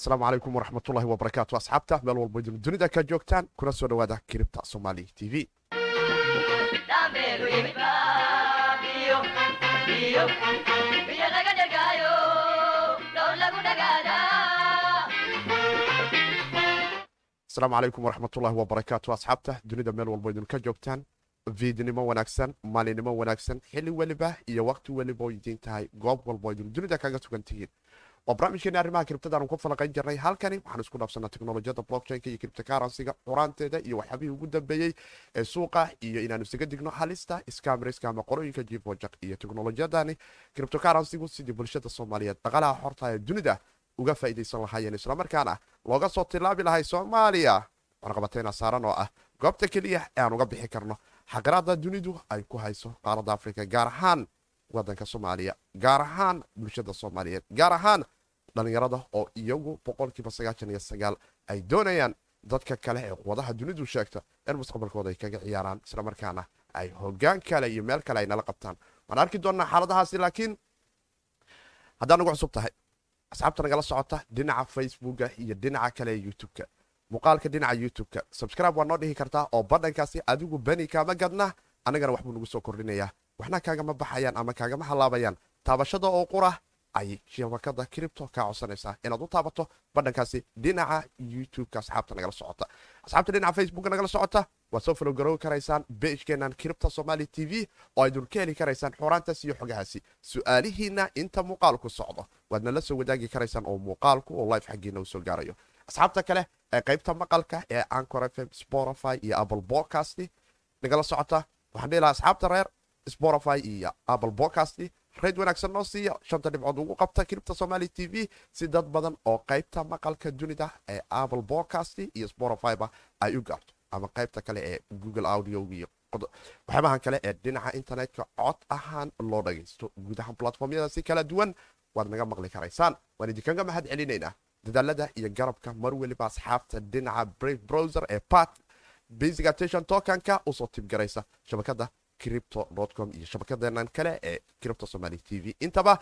asalaamu calaykum waraxmatullahi wabarakaatu asxaabta meel walba idinu dunida ka joogtaan kuna soo dhowaada kiribta somaali t v. Asalaamu calaykum waraxmatullahi wabarakaatu asxaabta dunida meel walba idinu ka joogtaan fiidnimo wanaagsan maalinimo wanaagsan xili weliba iyo waqti weliba oo idiin tahay goob walba idinu dunida kaga sugan tihiin waa barnaamijkeeni arrimaha kiribtadaanu ku falaqayn jirnay halkani waxaan isku dhaafsanaa teknolojiyada blockchainka iyo kiribtakaransiga quraanteeda iyo waxyaabihii ugu dambeeyey ee suuqa iyo inaanu isaga digno halista scamriska ama qorooyinka jivojak iyo teknolojiyadani kiribtokaransigu sidii bulshada soomaaliyeed dhaqalaha xorta ee dunida uga faa'iidaysan lahaayeen islamarkaana looga soo tilaabi lahay soomaaliya warqabateyna saaran oo ah goobta keliya ee aan uga bixi karno xaqiraada dunidu ay ku hayso qaaradda afrika gaar ahaan wadanka soomaaliya gaar ahaan bulshada soomaaliyeed gaar ahaan dhallinyarada oo iyagu boqolkiiba sagaashan iyo sagaal ay doonayaan dadka kale ee quwadaha dunidu sheegta in mustaqbalkooda ay kaga ciyaaraan islamarkaana ay hogaan kale iyo meel kale ay nala qabtaan. Waan arki doonnaa xaaladahaasi laakiin haddaa nagu cusub tahay asxaabta nagala socota dhinaca facebooka iyo dhinaca kale ee youtubeka. Muuqaalka dhinaca youtubeka. Subscribe waa noo dhihi kartaa oo badhankaasi adigu beni kaama gadna annagana waxbuu nagu soo kordhinayaa. Waxna kaagama baxayaan ama kaagama halaabayaan. Taabashada oo qura ay shabakada cripto kaa codsanaysaa inaad u taabato badhankaasi dhinaca youtubeka asxaabta nagala socota asxaabta dhinaca facebooka nagala socota waad soo falowgarowi karaysaan beijkeenan cripto somaali t v. Oo aydun ka heli karaysaan xoraantaas iyo xogahaasi su'aalihiina inta muuqaalku socdo waadna la soo wadaagi karaysaan oo muuqaalku oo life xaggiina uu gaarayo asxaabta kale ee qaybta maqalka ee ancor fm spotify iyo apple podcast nagala socota waxaan dhihi lahaa asxaabta reer spotify iyo apple podcast rayd wanaagsan noo siiya shanta dhibcood ugu qabta kiribta somaali t v si dad badan oo qaybta maqalka dunida ee apple podcast iyo spotifyba ay u gaarto ama qaybta kale ee google audio iyo waxyaabahan kale ee dhinaca internetka cod ahaan loo dhagaysto guud ahaan platformyadaasi kala duwan waad naga maqli karaysaan. Waan idinkaga mahad celinaynaa dadaalada iyo garabka mar weliba asxaabta dhinaca brave browser ee pat. Basic attention tokanka u soo tibgaraysa shabakada criptocom iyo shabakadeenan kale ee cripto somaali t v. Intaba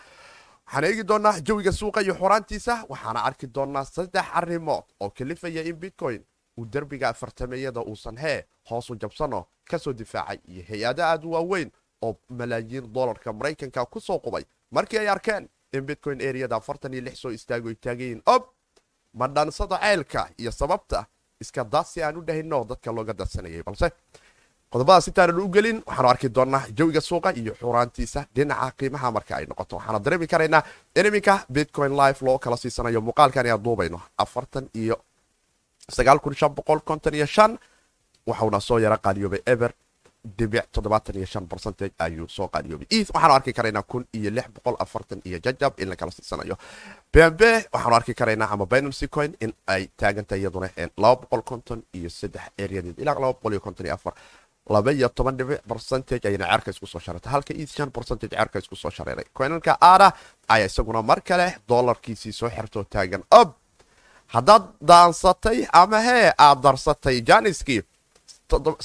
waxaan eegi doonaa jawiga suuqa iyo xoraantiisa waxaana arki doonaa saddex arrimood oo kalifaya in bitcoin uu derbiga afartameeyada uusan hee hoosu jabsano ka soo difaacay iyo hay'ado aad u waaweyn oo malaayiin dolarka maraykanka ku soo qubay. Markii ay arkeen in bitcoin eriyada afartan iyo lix soo istaago taagayiin ob ma dhansada ceylka iyo sababta iska daadsi aan u dhahino dadka looga dadsanayay balse qodobadaas intaanan u gelin. Waxaanu arki doonnaa jawiga suuqa iyo xuraantiisa. Dhinaca qiimaha marka ay noqoto waxaana dareemi karaynaa in iminka bitcoin life loo kala siisanayo. Muuqaalkan ayaan duubayno afartan iyo sagaal kun shan boqol konton iyo shan. Waxauna soo yara qaaliyoobay eber dhibic toddobaatan iyo shan percentage ayuu soo qaaliyoobay. Eth waxaanu arki karaynaa kun iyo lix boqol afartan iyo jajab in la kala siisanayo. Bmb waxaanu arki karaynaa ama binancy coin in ay taagantahay iyaduna laba boqol konton iyo saddex eryadeed ilaa laba boqol iyo konton iyo afar laba iyo toban dhibic percentage ayana ceerka isku soo shareertay halka eth shan percentage ceerka isku soo shareeray. Coinanka aada ayaa isaguna mar kale doolarkiisii soo xirtoo taagan. Ob haddaad daansatay ama hee aad darsatay janiskii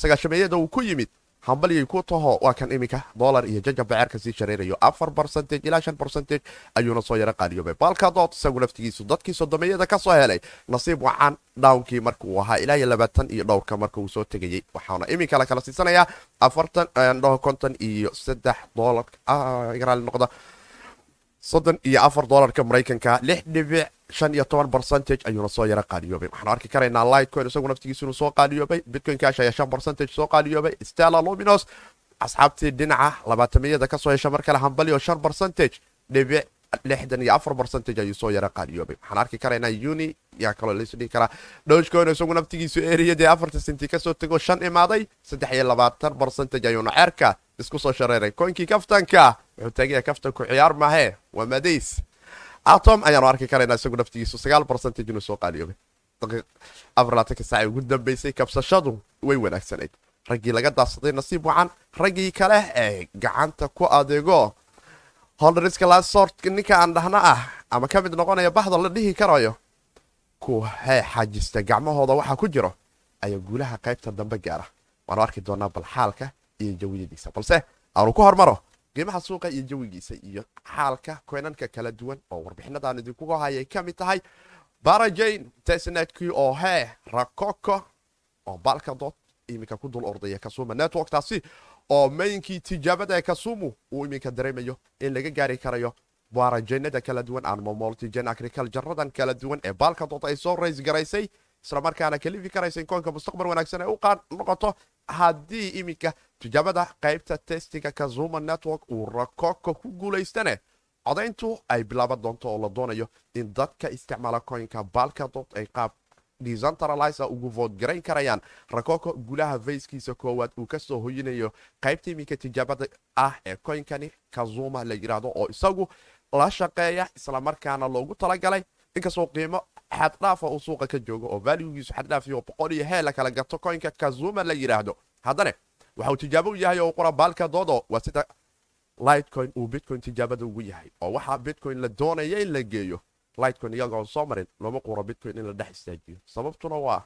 sagaashameeyada uu ku yimid hambalyay ku taho. Waa kan iminka dolar iyo jajabba ceerka sii shareerayo. Afar percentage ilaa shan percentage ayuuna soo yara qaaliyoobay balkadood isagu laftigiisu dadkii sodomeeyada ka soo helay. Nasiib wacan dhownkii marka uu ahaa ilaa iyo labaatan iyo dhowrka marka uu soo tegayey waxaana iminka la kala siisanayaa afartan konton iyo saddex dolar raali noqda soddon iyo afar dolarka maraykanka lix dhibic shan iyo toban percentage ayuuna soo yara qaaliyoobay. Waxaanu arki karaynaa lightcoin isagu naftigiisu inuu soo qaaliyoobay bitcoin cash ayaa shan percentage soo qaaliyoobay stella luminos asxaabtii dhinaca labaatamiyada ka soo hesha mar kale hambalyo shan percentage dhibic lixdan iyo afar percentage ayuu soo yara qaaliyoobay. Waxaan arki karaynaa uni yaa kaloo laisdhihi karaa dogecoin isagu naftigiisu eriyadii afarta senti ka soo tego shan imaaday saddex iyo labaatan percentage ayuuna ceerka isku soo shareeray koinkii kaftanka wuxuu taagaya kaftanku ciyaar mahe waa madays atom ayaanu arki karaynaa isagu naftigiisu sagaal percentage inuu soo qaaliyoobay afarlaatanka saaca ugu dambeysay kabsashadu way wanaagsanayd. Raggii laga daadsaday nasiib wacan raggii kale ee gacanta ku adeego. Holdariska lasort ninka aan dhahno ah ama ka mid noqonaya bahda la dhihi karayo kuwa hee xaajista gacmahooda waxaa ku jiro ayaa guulaha qaybta dambe gaara. Waanu arki doonaa bal xaalka iyo jawiyadiisa balse aanu ku hormaro qiimaha suuqa iyo jawigiisa iyo xaalka koynanka kala duwan oo warbixinadaan idinkuga hayay ka mid tahay. Barajayn tesnetkii oo hee rakoko oo balkadood iminka ku dul ordaya kasuma networktaasi oo maynkii tijaabada kasumu uu iminka dareemayo in laga gaari karayo barajaynada kala duwan ama multigen agriculturadan kala duwan ee balkadood ay soo rays garaysay islamarkaana kalifi karaysa in koonka mustaqbal wanaagsan ay u noqoto haddii iminka tijaabada qaybta testiga kazuma network uu rakoko ku guulaystane codayntu ay bilaaban doonto oo la doonayo in dadka isticmaala koynka balkadood ay qaab decentralizer ugu voodgarayn karayaan. Rakoko gulaha fayskiisa koowaad uu ka soo hoyinayo qaybta iminka tijaabada ah ee koynkani kazuma la yidhaahdo oo isagu la shaqeeya islamarkaana loogu talagalay inkastoo qiimo xaddhaafa uu suuqa ka joogo oo valugiisu xaddhaafiyo boqol iyo hee la kala gato koynka kazuma la yidhaahdo haddane waxauu tijaabo u yahay oo qora baalkadoodo waa sida lightcoin uu bitcoin tijaabada ugu yahay oo waxaa bitcoin la doonaya in la geeyo. Lightcoin iyagoon soo marin looma quro bitcoin in la dhex istaajiyo. Sababtuna waa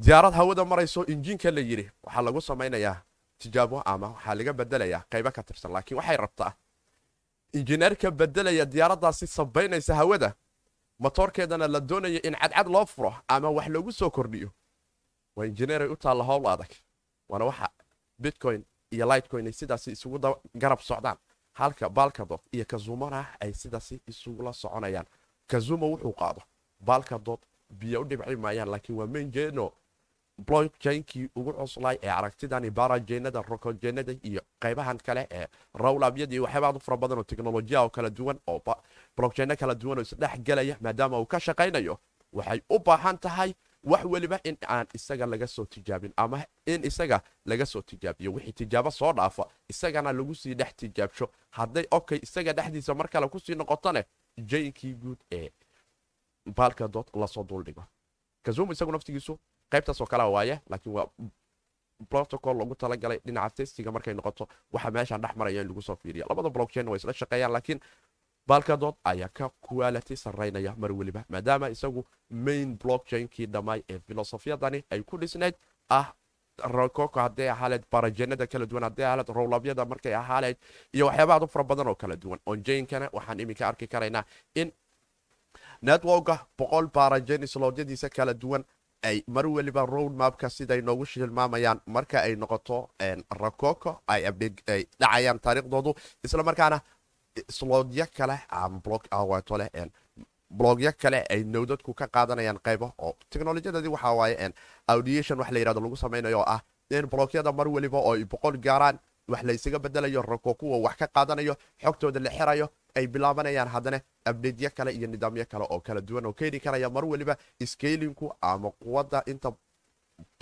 diyaarad hawada marayso injiinka la yidhi waxaa lagu samaynayaa tijaabo ama waxaa laga bedelayaa qaybo ka tirsan laakiin waxay rabtaa injineerka bedelaya diyaaraddaasi sabaynaysa hawada motoorkeedana la doonaya in cadcad loo furo ama wax loogu soo kordhiyo. Waa injineeray u taalla howl adag waana waxa bitcoin iyo lightcoin ay sidaasi isugu garab socdaan. Halka balkadood iyo kazumana ay sidaasi isugula soconayaan. Kazuma wuxuu qaado balkadood biyo u dhibci maayaan laakiin waa mainjeno blockchainkii ugu cuslay ee aragtidani barajenada rokojenada iyo qaybahan kale ee rawlabyada iyo waxyaabaad u fara badan oo teknolojiya oo kala duwan oo blockchaino kala duwan oo isdhex gelaya maadaama uu ka shaqaynayo waxay u baahan tahay wax weliba in aan isaga laga soo tijaabin ama in isaga laga soo tijaabiyo wixii tijaabo soo dhaafa isagana lagu sii dhex tijaabsho hadday okay isaga dhexdiisa mar kale ku sii noqotone jaynkii guud ee baalkadood la soo duldhigo kazum isagu naftigiisu qaybtaasoo kale waaye laakiin waa protocol lagu talagalay dhinaca testiga markay noqoto waxa meeshaan dhex maraya in lagu soo fiiriya. Labada blockchain way isla shaqeeyaan laakiin baalkadood ayaa ka quality saraynaya mar weliba maadaama isagu main blockchainkii dhammaay ee filosofiyadani ay ku dhisnayd ah rokoko hadday ahaaleed barajenada kala duwan hadday ahaaleed rowlabyada markay ahaaleed iyo waxyaabaad u fara badan oo kala duwan. Onjainkana waxaan iminka arki karaynaa in networka boqol barajenislodyadiisa kala duwan ay mar weliba road mapka siday noogu shilmaamayaan. Marka ay noqoto rakoko ay dhacayaan taariikhdoodu islamarkaana slodyo kale tole blogyo kale ay nowdadku ka qaadanayaan qaybo oo technolojiyadadii waxaa waaye audiation wax la yiraahdo lagu samaynayo oo ah in blogyada mar weliba oo ay boqol gaaraan wax laysaga bedelayo rako kuwa wax ka qaadanayo xogtooda la xirayo ay bilaabanayaan haddana abdedyo kale iyo nidaamyo kale oo kala duwan oo keeni karaya mar weliba skalinku ama quwadda inta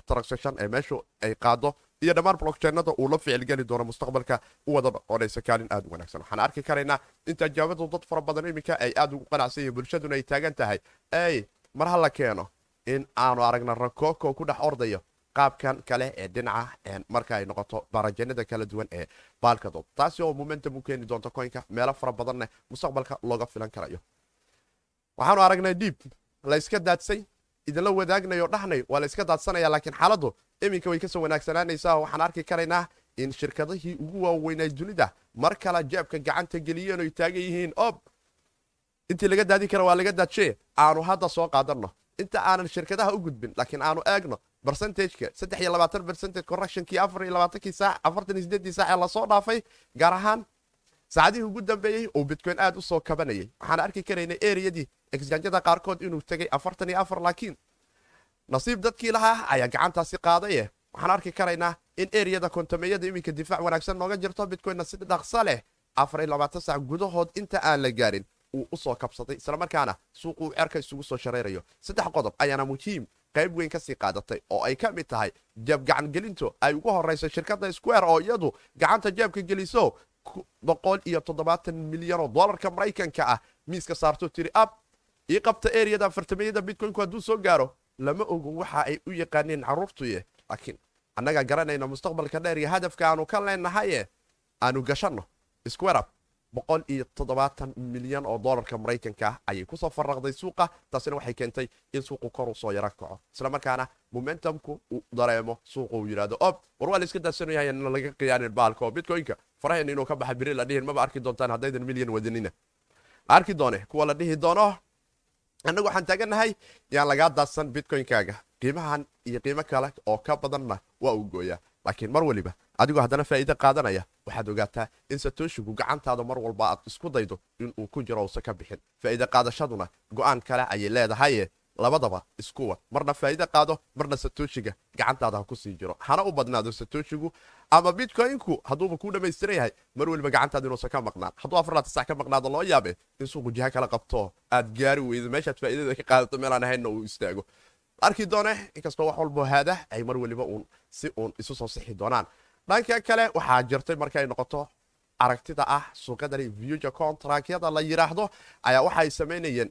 transaction ee meeshu ay qaado iyo dhammaan blockchainada uu la ficilgeli doono mustaqbalka u wada noqonaysa kaalin aad u wanaagsan. Waxaan arki karaynaa in tajaabadu dad fara badan iminka ay aad ugu qanacsan yihiin bulshaduna ay taagan tahay ey mar ha la keeno in aanu aragna rakoko ku dhex ordayo qaabkan kale ee dhinaca marka ay noqoto barajanada kala duwan ee baalkadood taasi oo momentum u keeni doonta koynka meelo fara badanne mustaqbalka looga filan karayo. Waxaanu aragnay dhiib la daadsay idinla wadaagnayo dhahnay waa la daadsanaya laakiin xaaladdu iminka way ka soo wanaagsanaanaysaa. Waxaan arki karaynaa in shirkadihii ugu waaweynay dunida mar kale jeebka gacanta geliyeen taagan yihiin. Ob intii laga daadin kara waa laga daadshe aanu hadda soo qaadanno. Inta aanan shirkadaha u gudbin laakiin aanu eegno bercentageka saddex iyo labaatan bercentage correctionkii afar iyo labaatankii saac afartan iyo sideeddii saac ee la soo dhaafay gaar ahaan saacadihii ugu dambeeyey uu bitcoin aad u soo kabanayay. Waxaan arki karaynay ereyadii exjanjada qaarkood inuu tegay afartan iyo afar laakiin nasiib dadkii lahaa ayaa gacantaasi qaadaye waxaan arki karaynaa in ereyada kontameyada iminka difaac wanaagsan nooga jirto bitcoinna si dhaqsa leh sac gudahood inta aan la gaarin uu u soo kabsaday. Islamarkaana suuquu cerka isugu soo sharayrayo saddex qodob ayaana muhiim qayb weyn ka sii qaadatay oo ay ka mid tahay jeeb gacangelinto ay ugu horayso shirkadda square oo iyadu gacanta jeebka geliso milyanoo dolarka maraykanka ah. Miiska saarto tiri ab ii qabta eriyada fartameeyada bitcoynku hadduu soo gaaro? Lama ogo waxa ay u yaqaaneen carruurtuye laakiin annagaa garanayna mustaqbalka dheer iyo hadafka aanu ka leenahaye aanu gashanno. Square up boqol iyo toddobaatan milyan oo dolarka maraykanka ayay ku soo faraqday suuqa taasina waxay keentay in suuqu kor u soo yaro kaco. Islamarkaana momentumku uu dareemo suuqa uu yidhahdo ob war waa la iska daadsanyahay in laga qiyaanin baalka oo bitcoynka faraheen inuu ka baxa biri la dhihin maba arki doontaan haddaydan milyan wadanina arki doone kuwa la dhihi doono annagu waxaan taagannahay yaan lagaa daadsan bitcoynkaaga qiimahan iyo qiimo kale oo ka badanna waa uu gooyaa laakiin mar waliba adigoo haddana faa'iide qaadanaya waxaad ogaataa in satooshigu gacantaada mar walba aad isku daydo inuu ku jiro uusa ka bixin. Faa'iide qaadashaduna go'aan kale ayay leedahaye labadaba iskuwa marna faa'iide qaado marna satooshiga gacantaada ha ku sii jiro. Hana u badnaado satooshigu ama bitcoynku hadduuba kuu dhammaystiran yahay mar weliba gacantaada inuusan ka maqnaan hadduu afarlaata sac ka maqnaado loo yaabe in suuqu jiha kala qabto aad gaari weydo meeshaad faa'iidada ka qaadato meelaan ahaynna uu istaago. Arki doone inkastoo wax walbo haada ay mar weliba uun si uun isu soo sixi doonaan dhanka kale waxaa jirtay markay noqoto aragtida ah suuqyadani vuga contractyada la yidhaahdo ayaa waxaay samaynayeen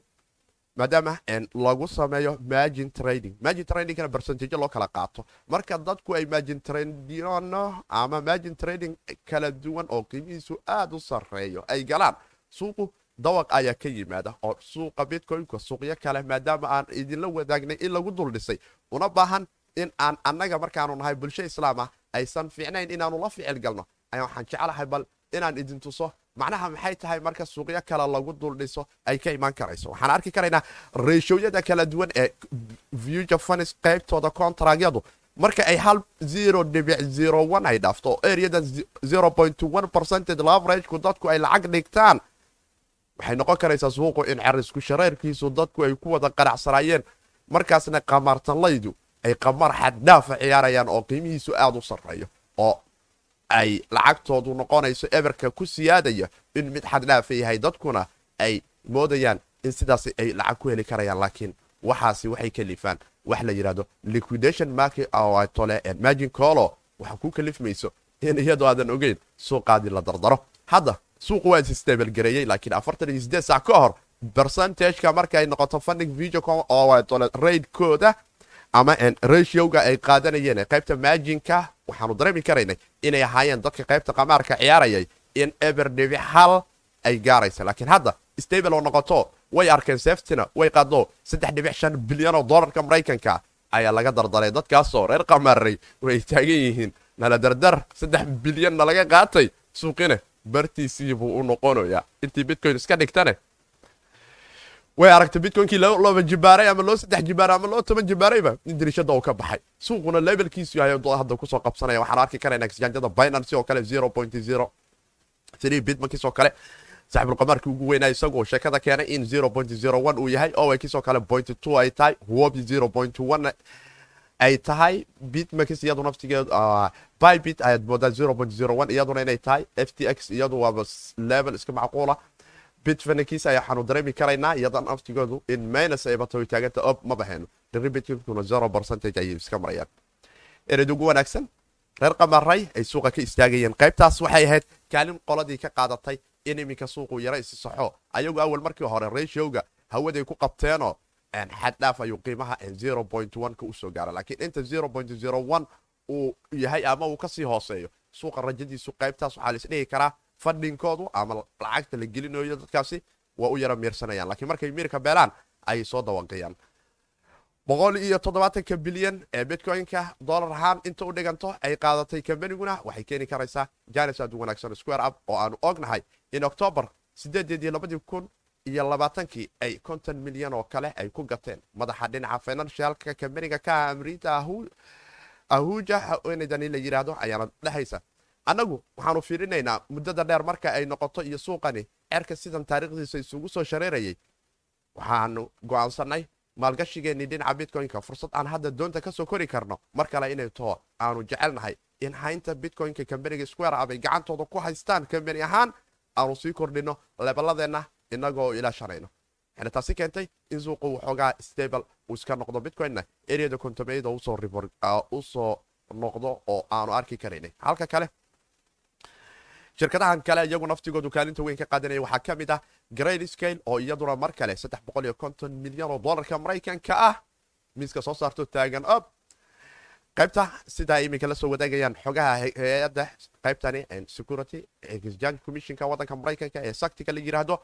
maadaama lagu sameeyo magin trading. Magin tradingkana bercentajo loo kala qaato. Marka dadku ay magin tradino ama magin trading kala duwan oo qiimihiisu aada u sarreeyo ay galaan suuqu dawaq ayaa ka yimaada oo suuqa bitcoynka suuqyo kale maadaama aan idinla wadaagnay in lagu dul dhisay una baahan in aan annaga markaanu nahay bulsho islaam ah aysan fiicnayn inaanu la ficil galno ayaa waxaan jeclahay bal inaan idin tuso macnaha maxay tahay marka suuqyo kale lagu dul dhiso ay ka imaan karayso. Waxaan arki karaynaa reeshowyada kala duwan ee vuga fanis qaybtooda contragyadu marka ay hal zero dhibic zero one ay dhaafto oo areada zero point one percentage laveragku dadku ay lacag dhigtaan waxay noqon karaysaa suuqu in carisku shareerkiisu dadku ay ku wada qanacsanaayeen markaasna qamaartanlaydu ay qamar xaddhaafa ciyaarayaan oo qiimihiisu aada u sarreeyo oo ay lacagtoodu noqonayso eberka ku siyaadaya in mid xaddhaafa yahay dadkuna ay moodayaan in sidaas ay lacag ku heli karayaan. Laakiin waxaasi waxay kalifaan wax la yidhahdo liquidation magin colo waxa ku kalifmayso in iyadoo aadan ogeyn suuqaadii la dardaro. Hadda suuqu waa isstabalgareeyey laakiin afartan iyo sideed sac ka hor bercentageka markaay noqoto funding tole raidkooda ama ratioga ay qaadanayeen ee qaybta maajinka waxaanu dareemi karaynay inay ahaayeen dadka qaybta qamaarka ciyaarayay in eber dhibic hal ay gaaraysa laakiin hadda stable oo noqoto way arkeen seftina way qaado saddex dhibic shan bilyan oo dolarka maraykanka ayaa laga dardaray. Dadkaasoo reer qamaaray way taagan yihiin. Nala dardar saddex bilyanna laga qaatay. Suuqine bartiisii buu u noqonayaa. Intii bitcoin iska dhigtane way aragtay bitcoinkii looba jibaaray ama loo saddex jibaaray ama loo toban jibaarayba in dirishada uu ka baxay. Suuquna levelkiisu yahay hadda ku soo qabsanaya. Waxaan arki karaynaa exchangada binance oo kale zero point zero. Three bitmankiisoo kale. Saaxibulqamaarkii ugu weynaa isagoo sheekada keenay in zero point zero one uu yahay. Owakiisoo kale point two ay tahay. Wobi zero point one ay tahay. Bitmakis iyadu naftigeedu bybit ayaad moodaa zero point zero one iyaduna inay tahay. F t x iyadu waaba level iska macquula bitfanikiis ayaa waxaanu dareemi karaynaa iyadan naftigoodu in minus ay bato taaganta ob ma zero percentage ayay iska marayaan. Ered ugu wanaagsan. Reer qamaray ay suuqa ka istaagayeen. Qaybtaas waxay ahayd kaalin qoladii ka qaadatay in iminka suuqu yaro isi saxo. Ayagu awal markii hore ratioga hawaday ku qabteenoo xaddhaaf ayuu qiimaha zero point one ka u soo gaara laakiin inta zero point zero one uu yahay ama uu ka sii hooseeyo suuqa rajadiisu qaybtaas waxaa laisdhihi karaa fadhinkoodu ama lacagta la gelinayo dadkaasi waa u yaro miirsanayaan lakiin markay miirka beelaan ayay soo dawaqayaan boqol iyo toddobaatanka bilyan ee bitcoynka dolar ahaan inta u dhiganto ay qaadatay kambaniguna waxay keeni karaysaa janis aad wanaagsan square up oo aanu ognahay in octoobar sideedeedii labadii kun iyo labaatankii ay konton milyan oo kale ay ku gateen. Madaxa dhinaca financialka kambaniga ka amrita ahuja hawenidani la yidhaahdo ayaana dhehaysa annagu waxaanu fiirinaynaa muddada dheer marka ay noqoto iyo suuqani cerka sidan taariikhdiisa isugu soo shareerayay. Waxaanu go'aansannay maalgashigeennii dhinaca bitcoynka fursad aan hadda doonta ka soo kori karno mar kale inay too aanu jecelnahay in haynta bitcoynka kambaniga square ab gacantooda ku haystaan kambani ahaan aanu sii kordhino lebaladeenna inagoo ilaashanayno waxayna taasi keentay in suuqu waxoogaa stable uu iska noqdo bitcoinna areada kontomeyada u soo noqdo oo aanu arki karaynay halka kale shirkadahan kale iyagu naftigoodu kaalinta weyn ka qaadanaya waxaa ka mid ah grade scale oo iyaduna mar kale milyan oo dolarka maraykanka ah miiska soo saarto taagan ob qaybta sidaa iminka la soo wadaagayaan xogaha hay'adda qaybtani security exchange commissionka waddanka maraykanka ee saktiga la yiraahdo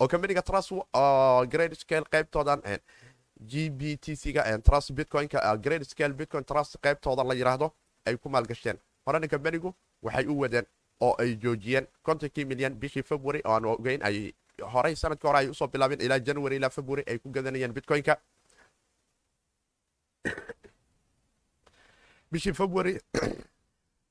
oo kambaniga trust grade scale qaybtoodan g b t c-ga trust bitcoinka grade scale bitcoin trust qaybtooda la yiraahdo ay ku maalgasheen horena kambanigu waxay u wadeen oo ay joojiyeen kontonkii milyan bishii february oo aan ogeyn ay horey sannadkii hore ay u soo bilaabeen ilaa january ilaa february ay ku gadanayeen bitcoinka. Bishii february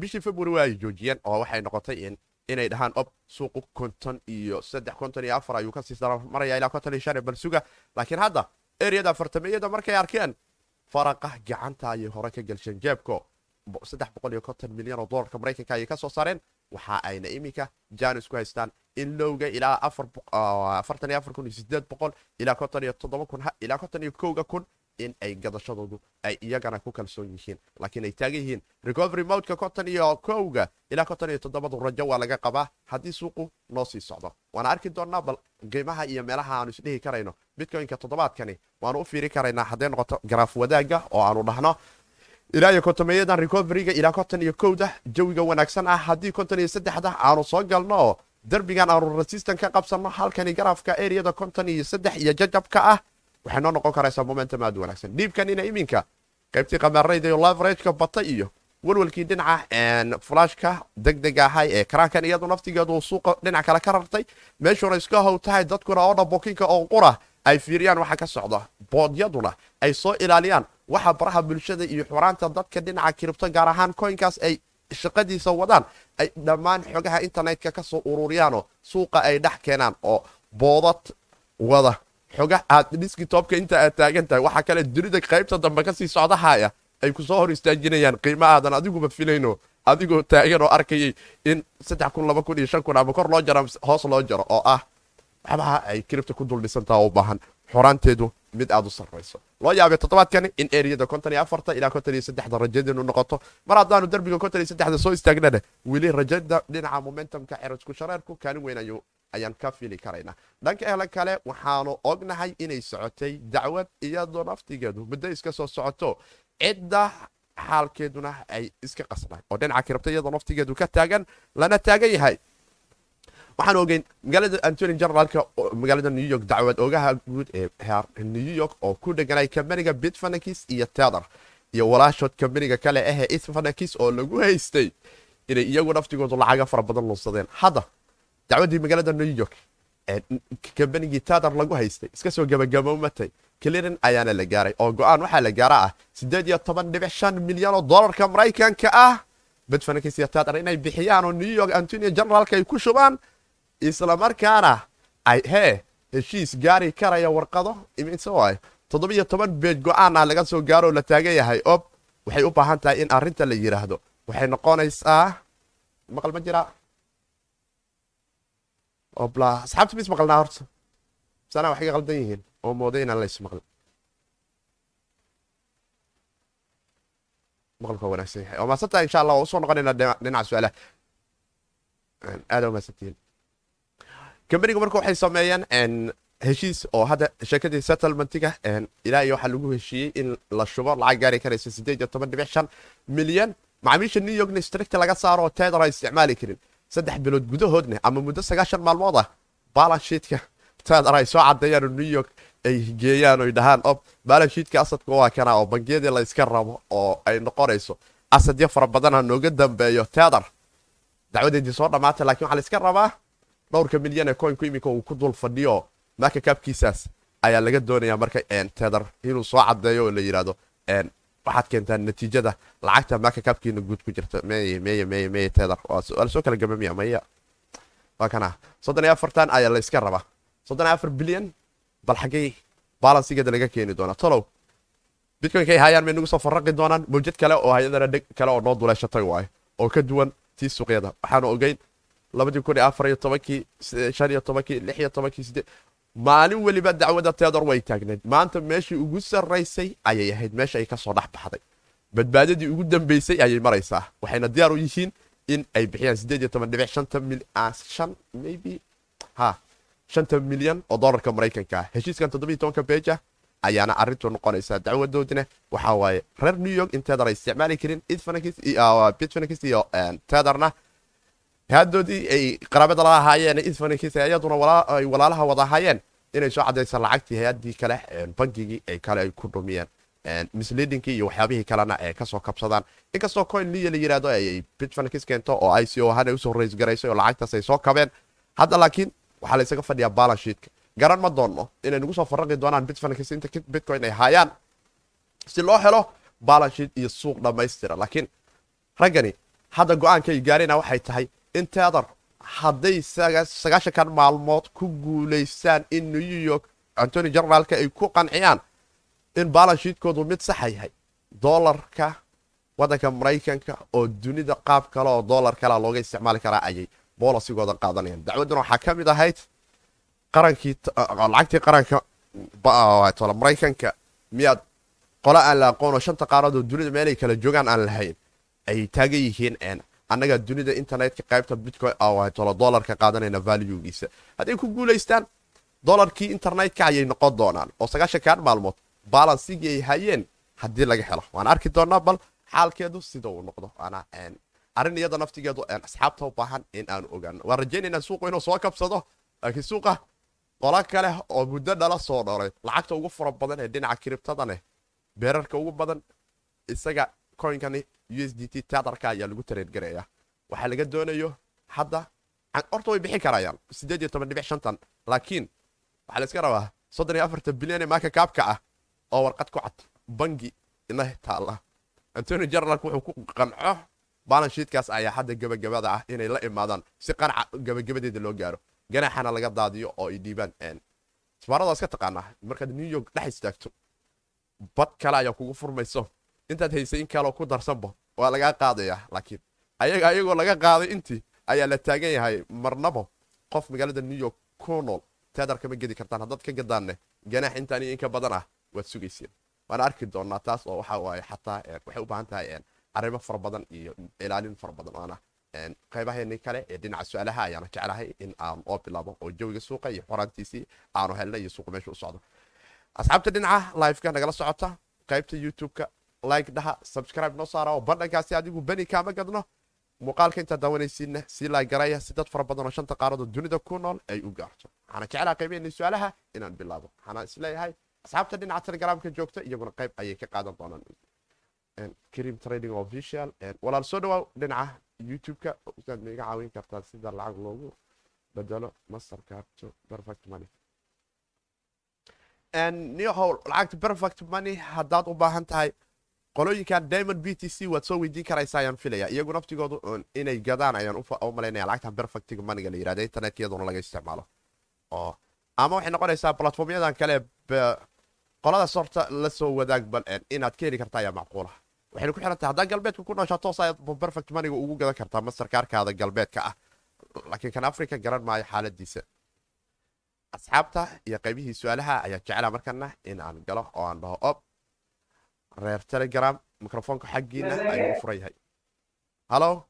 bishii february waa ay joojiyeen oo waxay noqotay inay dhahaan ob suuqu konton iyo saddex konton iyo afar ayuu ka sii maraya ilaa konton iyo shan bal suga laakiin hadda ereyada afartameyada markay arkeen faraqa gacanta ayay hore ka gelsheen jeebko milyan oo dolarka maraykanka ayay ka soo saareen waxa ayna iminka janis ku haystaan in lowga ilaa ilaa kun in ay gadashadoodu ay iyagana ku kalsoon yihiin. Laakiin ay taagan yihiin recovery modka konton iyo kowga ilaa konton iyo toddobadu rajo waa laga qabaa haddii suuqu noo sii socdo. Waana arki doonnaa bal qiimaha iyo meelaha aanu isdhihi karayno. Bitcoinka toddobaadkani waanu u fiiri karaynaa hadday noqoto garaaf wadaaga oo aanu dhahno ilaa iyo kontomeeyadan recoveryga ilaa konton iyo kowda jawiga wanaagsan ah. Haddii konton iyo saddexda aanu soo galno derbigan aanu resistan ka qabsanno halkani garaafka ereyada konton iyo saddex iyo jajabka ah waxay noo noqon karaysaa momentum aad wanaagsan. Dhiibkanina iminka qaybtii qamaarayda iyo laverageka bata iyo walwalkii dhinaca flashka degdega ahay ee karaankan iyadu naftigeedu suuqa dhinac kale ka rartay. Meeshuuna iska how tahay dadkuna oo dhabokinka oo qura ay fiiriyaan waxa ka socda. Boodyaduna ay soo ilaaliyaan waxa baraha bulshada iyo xuraanta dadka dhinaca kiribto gaar ahaan koynkaas ay shaqadiisa wadaan ay dhammaan xogaha internetka ka soo ururiyaanoo suuqa ay dhex keenaan oo boodad wada. Xoga aad diskitopka inta aad taagan tahay waxaa kale dunida qaybta dambe ka sii socdahaya ay ku soo hor istaajinayaan qiimo aadan adiguba filayno adigoo taagan oo arkayay in ama kor loo jaro hoos loo jaro oo ah waxbaha ay kiribta ku dul dhisantaha u baahan. Xoraanteedu mid aad u sarrayso. Loo yaabay toddobaadkani in ereyada konton iyo afarta ilaa konton iyo saddexda rajadeenu noqoto. Mar haddaanu derbiga konton iyo saddexda soo istaagnana weli rajada dhinaca momentumka cerasku shareerku kaalin weyn ayuu ayaan ka fili karaynaa dhanka ehla kale waxaanu ognahay inay socotay dacwad iyadoo naftigeedu muddo iska soo socoto. Cidda xaalkeeduna ay iska qasnaay oo dhinaca kirabta iyadoo naftigeedu ka taagan lana taagan yahay waxaan ogeyn magaalada antony generaalka magaalada new york dacwad ogaha guud ee new york oo ku dheganay kambaniga bitfanakis iyo tether iyo walaashood kambaniga kale ahee itfanakis oo lagu haystay inay iyagu naftigoodu lacaga fara badan lunsadeen hadda dacwaddii magaalada new york kambanigii tether lagu haystay iska soo gabagaboomatay clearin ayaana la gaaray oo go'aan waxaa la gaara ah siddeed iyo toban dhibic shan milyan oo dollarka maraykanka ah. Bitfanakis iyo tether inay bixiyaan oo new york antony generaalka ay ku shubaan islamarkaana ay hee heshiis gaari karaya warqado. Imise waay toddobiyo toban beej go'aan ah laga soo gaaroo la taagan yahay. Ob waxay u baahan tahay in arrinta la yidhaahdo waxay noqonaysaa maqal ma jiraa obla asxaabta mis maqalnaa horta. Sanaa waxay ka qaldan yihiin oo mooday inaan lays maqlin. Maqalku wanaagsan yahay. Oo maasantaa insha allah waa u soo noqonaynaa dhinaca su'aalaha. Aada umaasantihiin kambaniga marka waxay sameeyeen heshiis oo hadda sheekadii settlementiga ilaa iyo waxaa lagu heshiiyey in la shubo lacag gaari karaysa siddeed iyo toban dhibic shan milyan. Macaamiisha new yorkna stricta laga saaro oo tether ay isticmaali karin. Saddex bilood gudahoodna ama muddo sagaashan maalmood ah balanshiitka tether ay soo cadeeyaan oo new york ay geeyaan oy dhahaan. Ob balanshiitka asadka waa kana oo bangiyadii la rabo oo ay noqonayso asadyo fara badana nooga dambeeyo tether dacwadeedii soo dhammaatay lakiin waxaa la rabaa dhowrka milyan ee coinku iminka uu ku dul fadhiyo marka kaabkiisaas ayaa laga doonaya marka tether inuu soo cadeeyo oo la yidhahdo waxaad keentaa natiijada lacagta marka kaabkiina guud ku jirta. Meye tether. Waa soo kala gabamiya maya. Waa kana. Soddon iyo afartan ayaa la rabaa. Soddon iyo afar bilyan bal xaggay balansigeeda laga keeni doonaa. Tolow bitcoinkay hayaan may nagu soo farraqi doonaan? Mawjad kale oo hay'adana dheg kale oo noo duleeshatay waaye oo ka duwan tii suuqyada. Waxaanu ogeyn maalin weliba dacwada teedor way taagneed maanta meeshii ugu sarraysay ayay ahayd meesha ay ka soo dhex baxday. Badbaadadii ugu dambeysay ayay maraysaa waxayna diyaar u yihiin in ay bixiyaan sideed shanta milyan oo dollarka maraykanka. Ah heshiiskan toddobiyo tobanka beeja ayaana arrintu noqonaysaa dacwadoodina. Waxaa waaye reer new york in teedar ay isticmaali karin bitfenix iyo teedarna haadoodii ay qaraabada la ahaayeen idfanix iyaduna ay walaalaha wada ahaayeen inay soo cadaysa lacagtii hay'adii kale bankigii ay kale ay ku dhumiyeen misleadingkii iyo waxyaabihii kalena ay ka soo kabsadaan. Inkastoo coin liya la yiraahdo ay bitfenix keento oo i c o hana u soo rays garaysay oo lacagtaas ay soo kabeen hadda laakiin waxaa la isaga fadhiyaa balance sheetka. Garan ma doonno inay nagu soo faraqi doonaan bitfenix inta bitcoin ay haayaan. Si loo helo balance sheet iyo suuq dhammaystira laakiin raggani hadda go'aanka ay gaarina waxay tahay in teedar hadday sagaashankan maalmood ku guulaystaan in new york antony generaalka ay ku qanciyaan in balanshiidkoodu mid saxa yahay. Dolarka waddanka maraykanka oo dunida qaab kale oo dolar kalea looga isticmaali karaa ayay boolasigooda qaadanayaan. Dacwadduna waxaa ka mid ahayd qarankii lacagtii qaranka maraykanka miyaad qole aan la aqoon oo shanta qaaradood dunida meelay kala joogaan aan lahayn. Ay taagan yihiin annaga dunida internetka qaybta bitcoin tolo dolarka qaadanayna valuegiisa. Hadday ku guulaystaan dolarkii internetka ayay noqon doonaan. Oo sagaashankan maalmood balansigii ay hayeen haddii laga helo. Waan arki doonaa bal xaalkeedu sida uu noqdo. Arrin iyada naftigeedu asxaabta u baahan in aanu ogaano waan rajaynaynaa suuqu inuu soo kabsado. Laakiin suuqa qolo kale oo muddo dhala soo dholay lacagta ugu fara badan ee dhinaca kiribtadaneh beerarka ugu badan isaga coinkani u s d t teadarka ayaa lagu tareergaraya waxaa laga doonayo hadda horta way bixin karayaan laakiin waxaa la iska rabaa soddon iyo afartan bilyan ee maaka kaabka ah oo warqad ku cad bangi ina taalla. Antony generalk wuxuu ku qanco balanshiidkaas ayaa hadda gebagabada ah inay la imaadaan si qanca gebagabadeeda loo gaaro. Ganaaxana laga daadiyo oo ay dhiibaan isbaarada iska taqaanaa markaad new york dhex istaagto bad kale ayaa kugu furmayso intaad haysay in kaleo ku darsanba waa lagaa qaadayaa laakiin ayaga ayagoo laga qaaday intii ayaa la taagan yahay marnabo qof magaalada new york ku nool. Teadar kama gedi kartaan haddaad ka gadaanne ganaax intaan iyo inka badan ah waad sugayseen. Waana arki doonaa taas oo waxa waaye xataa waxay u baahan tahay arrimo fara badan iyo ilaalin fara badan waana qaybaheeni kale ee dhinaca su'aalaha ayaana jeclahay in aan oo bilaabo oo jawiga suuqa iyo xoraantiisii aanu helna iyo suuqa meesha u socdo. Asxaabta dhinaca liveka nagala socota qaybta youtube-ka like dhaha subscribe noo saara oo bandhankaasi adigu beni kaama gadno. Muuqaalka intaa daawanaysiinna sii laagaraya si dad fara badan oo shanta qaaradood dunida ku nool ay u gaarto. Waxaana jeclaha qaybaheeni su'aalaha inaan bilaabo. Waxaana is leeyahay asxaabta dhinaca telegramka joogta iyaguna qayb ayay ka qaadan doonaan. Cream trading official walaal soo dhawaaw dhinaca youtube-ka. Usaad ma iga caawin kartaa sida lacag loogu bedelo mastercarto perfect money. Niyahow lacagta perfect money haddaad u baahan tahay qolooyinkan diamond b t c waad soo weydiin karaysa ayaan filaya iyagu naftigoodu inay gadaan ayaan u malaynaya lacagtan perfectiga maniga la yirahda internetka iyaduna laga isticmaalo oo ama waxay noqonaysaa platformyadan kale qoladaas horta la soo wadaag bal inaad ka heli karta ayaa macquula waxayna ku xiran tahay haddaa galbeedka ku nooshaa toos ayaad perfect maniga ugu gadan kartaa masterkaarkaada galbeedka ah laakiin kan africa garan maayo xaaladiisa asxaabta iyo qaybihii su'aalaha ayaa jeclaa markana in aan galo oo aan dhaho ob reer telegram microfoonka xaggiina ayuu u furan yahay. Halo?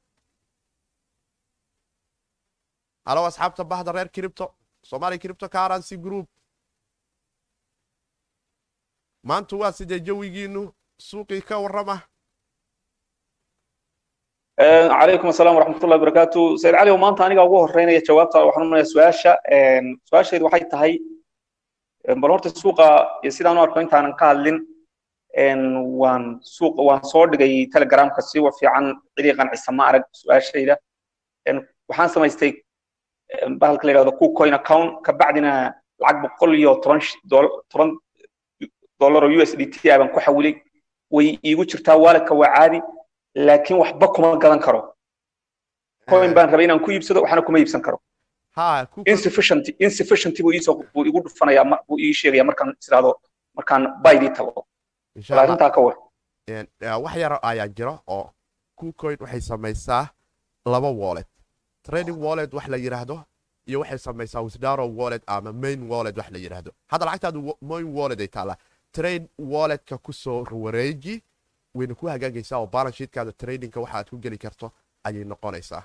Halo asxaabta bahda reer cripto somalia cripto currency group. Maanta waa sidee jawigiinu suuqii ka warrama? Calaykum asalaam waraxmatullahi wabarakaatu sayid cali maanta aniga ugu horeynaya jawaabta waxaan umaleya su'aasha. Su'aashaydu waxay tahay bal horta suuqa sidaan u arko intaanan ka hadlin waan suuq waan soo dhigay telegramka si fiican cidii qancisa ma arag su'aashayda. Waxaan samaystay bahalka la yidhahdo kucoin account kabacdina lacag boqol iyo toban toban dollar oo u s d t ah baan ku xawilay. Way iigu jirtaa waaladka waa caadi laakiin waxba kuma gadan karo. Coin baan rabay inaan ku iibsado waxna kuma iibsan karo. Insufficient insufficient buu iisoo buu igu dhufanaya buu ii sheegaya markaan isiraado markaan baydii tago wax yar ayaa jira oo kucoin waxay samaysaa laba wallet. Trading wallet wax la yidhaahdo iyo waxay samaysaa wisdaro wallet ama main wallet wax la yidhaahdo hadda lacagtaadu main wallet ay taallaa trade walletka ku soo wareeji wayna ku hagaagaysaa oo balance sheetkaada tradingka waxa aad ku geli karto ayay noqonaysaa.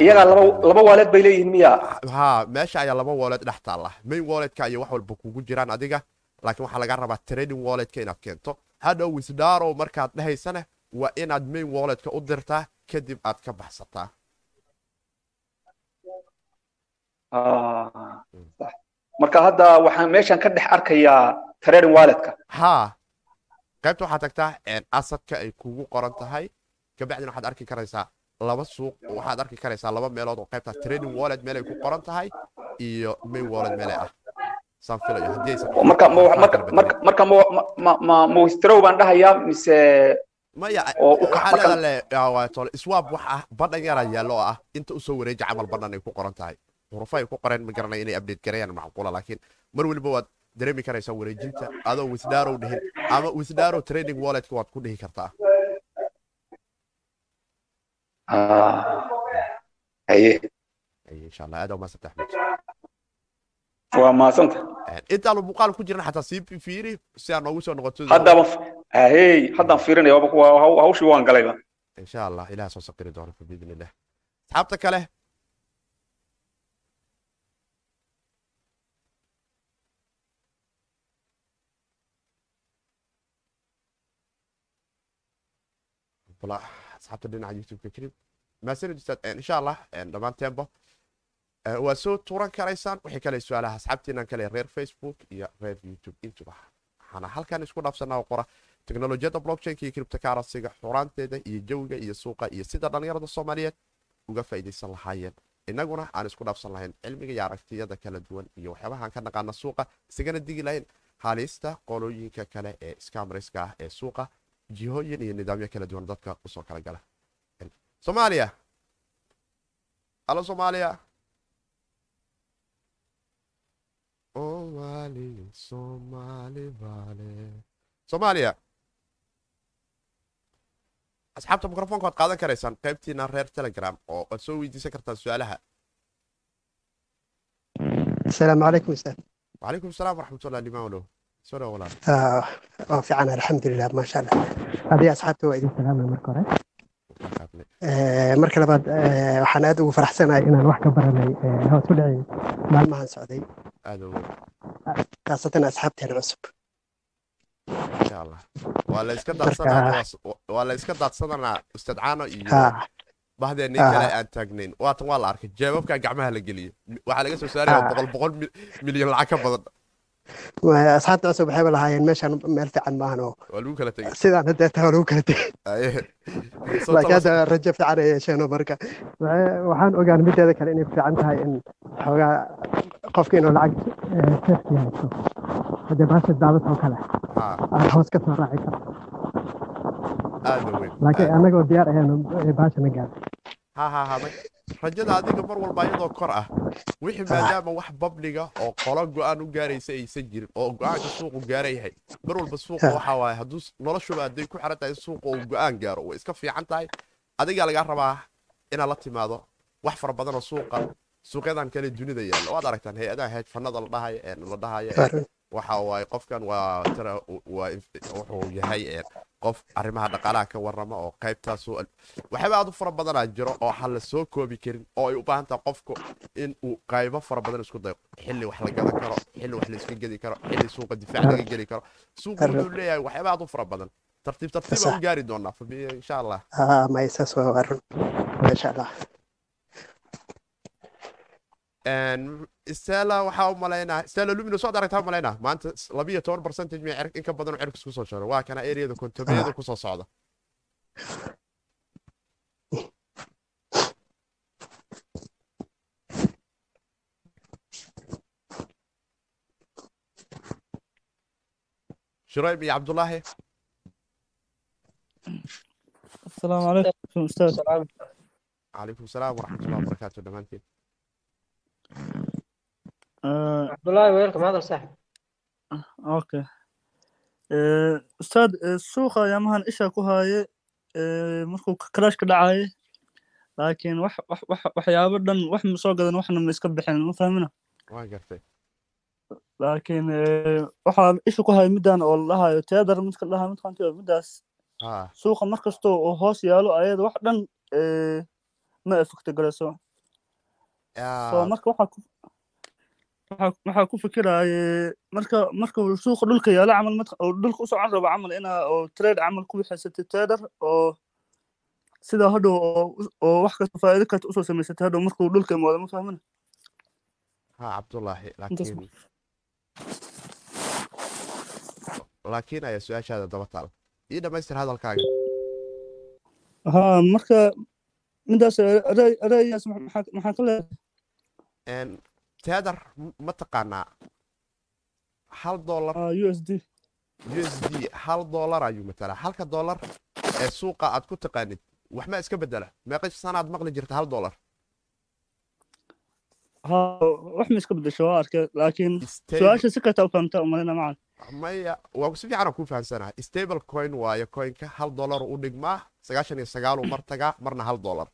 Iyagaa laba wallet bay leeyihiin miya. Ha meesha ayaa laba wallet dhex taalla. Main walletka iyo wax walba kugu jiraan adiga laakiin waxaa laga rabaa trading walletka inaad keento hadhow wisdaro markaad dhahaysana waa inaad main walletka u dirtaa kadib aad ka baxsataa marka hadda waxaan meeshan ka dhex arkayaa trading walletka haa qaybta waxaad tagtaa asadka ay kugu qoran tahay kabacdina waxaad arki karaysaa laba suuq waxaad arki karaysaa laba meelood oo qaybta trading wallet meel ay ku qoran tahay iyo main wallet meel ay ah marka marka marka marka ma ma ma wistrow baan dhahayaa mise maya oo u waxaa leedahay swab wax ah badhan yara yaallo oo ah inta u soo wareeji camal badhan ay ku qoran tahay. Xurufo ay ku qoreen ma garanaya inay update gareeyaan macquula laakiin mar waliba waad dareemi karaysaa wareejinta adoo wisdarow dhihin ama wisdaro trading walletka waad ku dhihi kartaa. Haye insha allah aad umaadsanta axmed waa mahadsanta intaanu muuqaal ku jiran xataa sii fiiri si aad noogu soo noqoto haddaba ahey haddaan fiirinaya hawshii waan galayba insha allah ilaha soo saqiri doona biidn illah asxaabta kale. Asxaabta dhinaca youtube-ka kadib maasanid ustaad insha allah dhammaanteenba waa soo tuuran karaysaan wixii kale su'aalaha asxaabtiinan kale reer facebook iyo reer youtube intuba waxaana halkan isku dhaafsanaa qora teknolojiyadda blockchainka iyo criptocarrencyga xuraanteeda iyo jawiga iyo suuqa iyo sida dhallinyarada soomaaliyeed uga faa'iidaysan lahaayeen innaguna aan isku dhaafsan lahayn cilmiga iyo aragtiyada kala duwan iyo waxyaabahaan ka naqaana suuqa isagana digi lahayn halista qolooyinka kale ee scamriska ah ee suuqa jihooyin iyo nidaamyo kala duwan dadka u soo kala gala soomaaliya halo soomaaliya somali somali vale. Soomaaliya asxaabta microfonka waad qaadan karaysaan qaybtiina reer telegram oo waad soo weydiisan kartaan su'aalaha asalaamu calaykum ustaad wacalaykum asalaam waraxmatullah limaawlow soo dhawo walaal waa fiican alxamdulilah maasha allah adiga asxaabta waa idin salaamay marka hore marka labaad waxaan aad ugu faraxsanahay inaan wax ka baranay hoos u dhacay maalmahan socday khaasatan asxaabteena cusub insha allah waa la iska daadsanaa waa la iska daadsananaa ustaad caano iyo bahdeenii kale aan taagnayn waatan waa la arkay jeebabkaa gacmaha la geliyey waxaa laga soo saaraya boqol boqol milyan lacag ka badan asxaabta cusub waxayba lahaayeen meeshaan meel fiican maahan oo sidaan hadda taa waa lagu kala tegey laakiin hadda rajo fiican ay yeesheenoo marka waxaan ogaan mideeda kale inay ku fiican tahay in xoogaa qofka inuu lacag safety haysto hadda baasha daadad oo kale aad hoos ka soo raaci karto laakiin annagoo diyaar ayaanu baashana gaadhay ha ha ha rajada adiga mar walba iyadoo kor ah wixii maadaama wax babliga oo qolo go'aan u gaaraysa aysan jirin oo go'aanka suuqu gaara yahay. Mar walba suuqa waxa waaye hadduu noloshuba hadday ku xiran tahay suuqa uu go'aan gaaro. Way iska fiican tahay. Adigaa lagaa rabaa inaad la timaado wax fara badan oo suuqa. Suuqyadan kale dunida yaalla waad aragtaan hay'adaha heedfanada la dhahayo la dhahayo waxa waaye qofkan waa wuxuu yahay qof arrimaha dhaqaalaha ka warrama oo qaybtaas waxyaaba aad u fara badanaa jiro oo ha la soo koobi karin oo ay u baahan tahay qofku in uu qaybo fara badan isku dayo. Xilli wax la gadan karo xilli wax la iska gedi karo xilli suuqa difaac laga geli karo. Suuqa wuxuu leeyahay waxyaaba aad u fara badan. Tartiib tartiib aan u gaari doonaa insha allah. Maysaas waa run maasha allah stella waxaa u malaynaa. Stella lumino so ad aragtaa maanta labiyo toban percentage ma in ka badan cirkus ku soo jaro waa kana eriyada kontomeyada ku soo socda. Shurayb iyo cabdulaahi asalaamu calaykum ustaad. Calaykum salaam waraxmatullah wabarakaatu dhamaantiin cabdulaahi weelka mahadal saaxib okay ustaad suuqa ayaamahan ishaa ku haaye markuu kalash ka dhacaye laakiin wax wax wax waxyaabo dhan wax ma soo gadan waxna ma iska bixin ma fahmina waan gartay laakiin waxaa isha ku haya middaan oo la hayo teadar midka dhahaa midkaanti middaas suuqa mar kasta oo hoos yaalo ayada wax dhan ma effecto garayso so marka waxaa waxaa waxaa ku fikiraaye marka marka uu suuqa dhulka yaalo camal oo dhulka u socon rabo camal inaa oo trade camal ku wixaysatay trader oo sida hadhow oo wax kasta faa'iido kasta u soo samaysatay hadhow markuu dhulka imaado ma fahmina haa cabdullaahi laakiin laakiin ayaa su'aashaada daba taal. Ii dhammaystir hadalkaaga. ها marka midaas ra'yigaas maxaa maxaa ka leedahay M- ma taqaanaa hal dollar? Ah, USD u s d hal dollar ayuu matalaa halka dollar ee suuqa aad ku taqaanid wax ma iska bedela meeqa sanaad maqli jirta hal dollar. ها wax ma iska bedesho waa arkay laakiin su'aasha si kasta u fahamta umalina macan maya waa si fiican aan ku fahamsanahay stable coin waayo coinka hal dollar u dhigmaa sagaashan iyo sagaal uu mar tagaa marna hal dollar.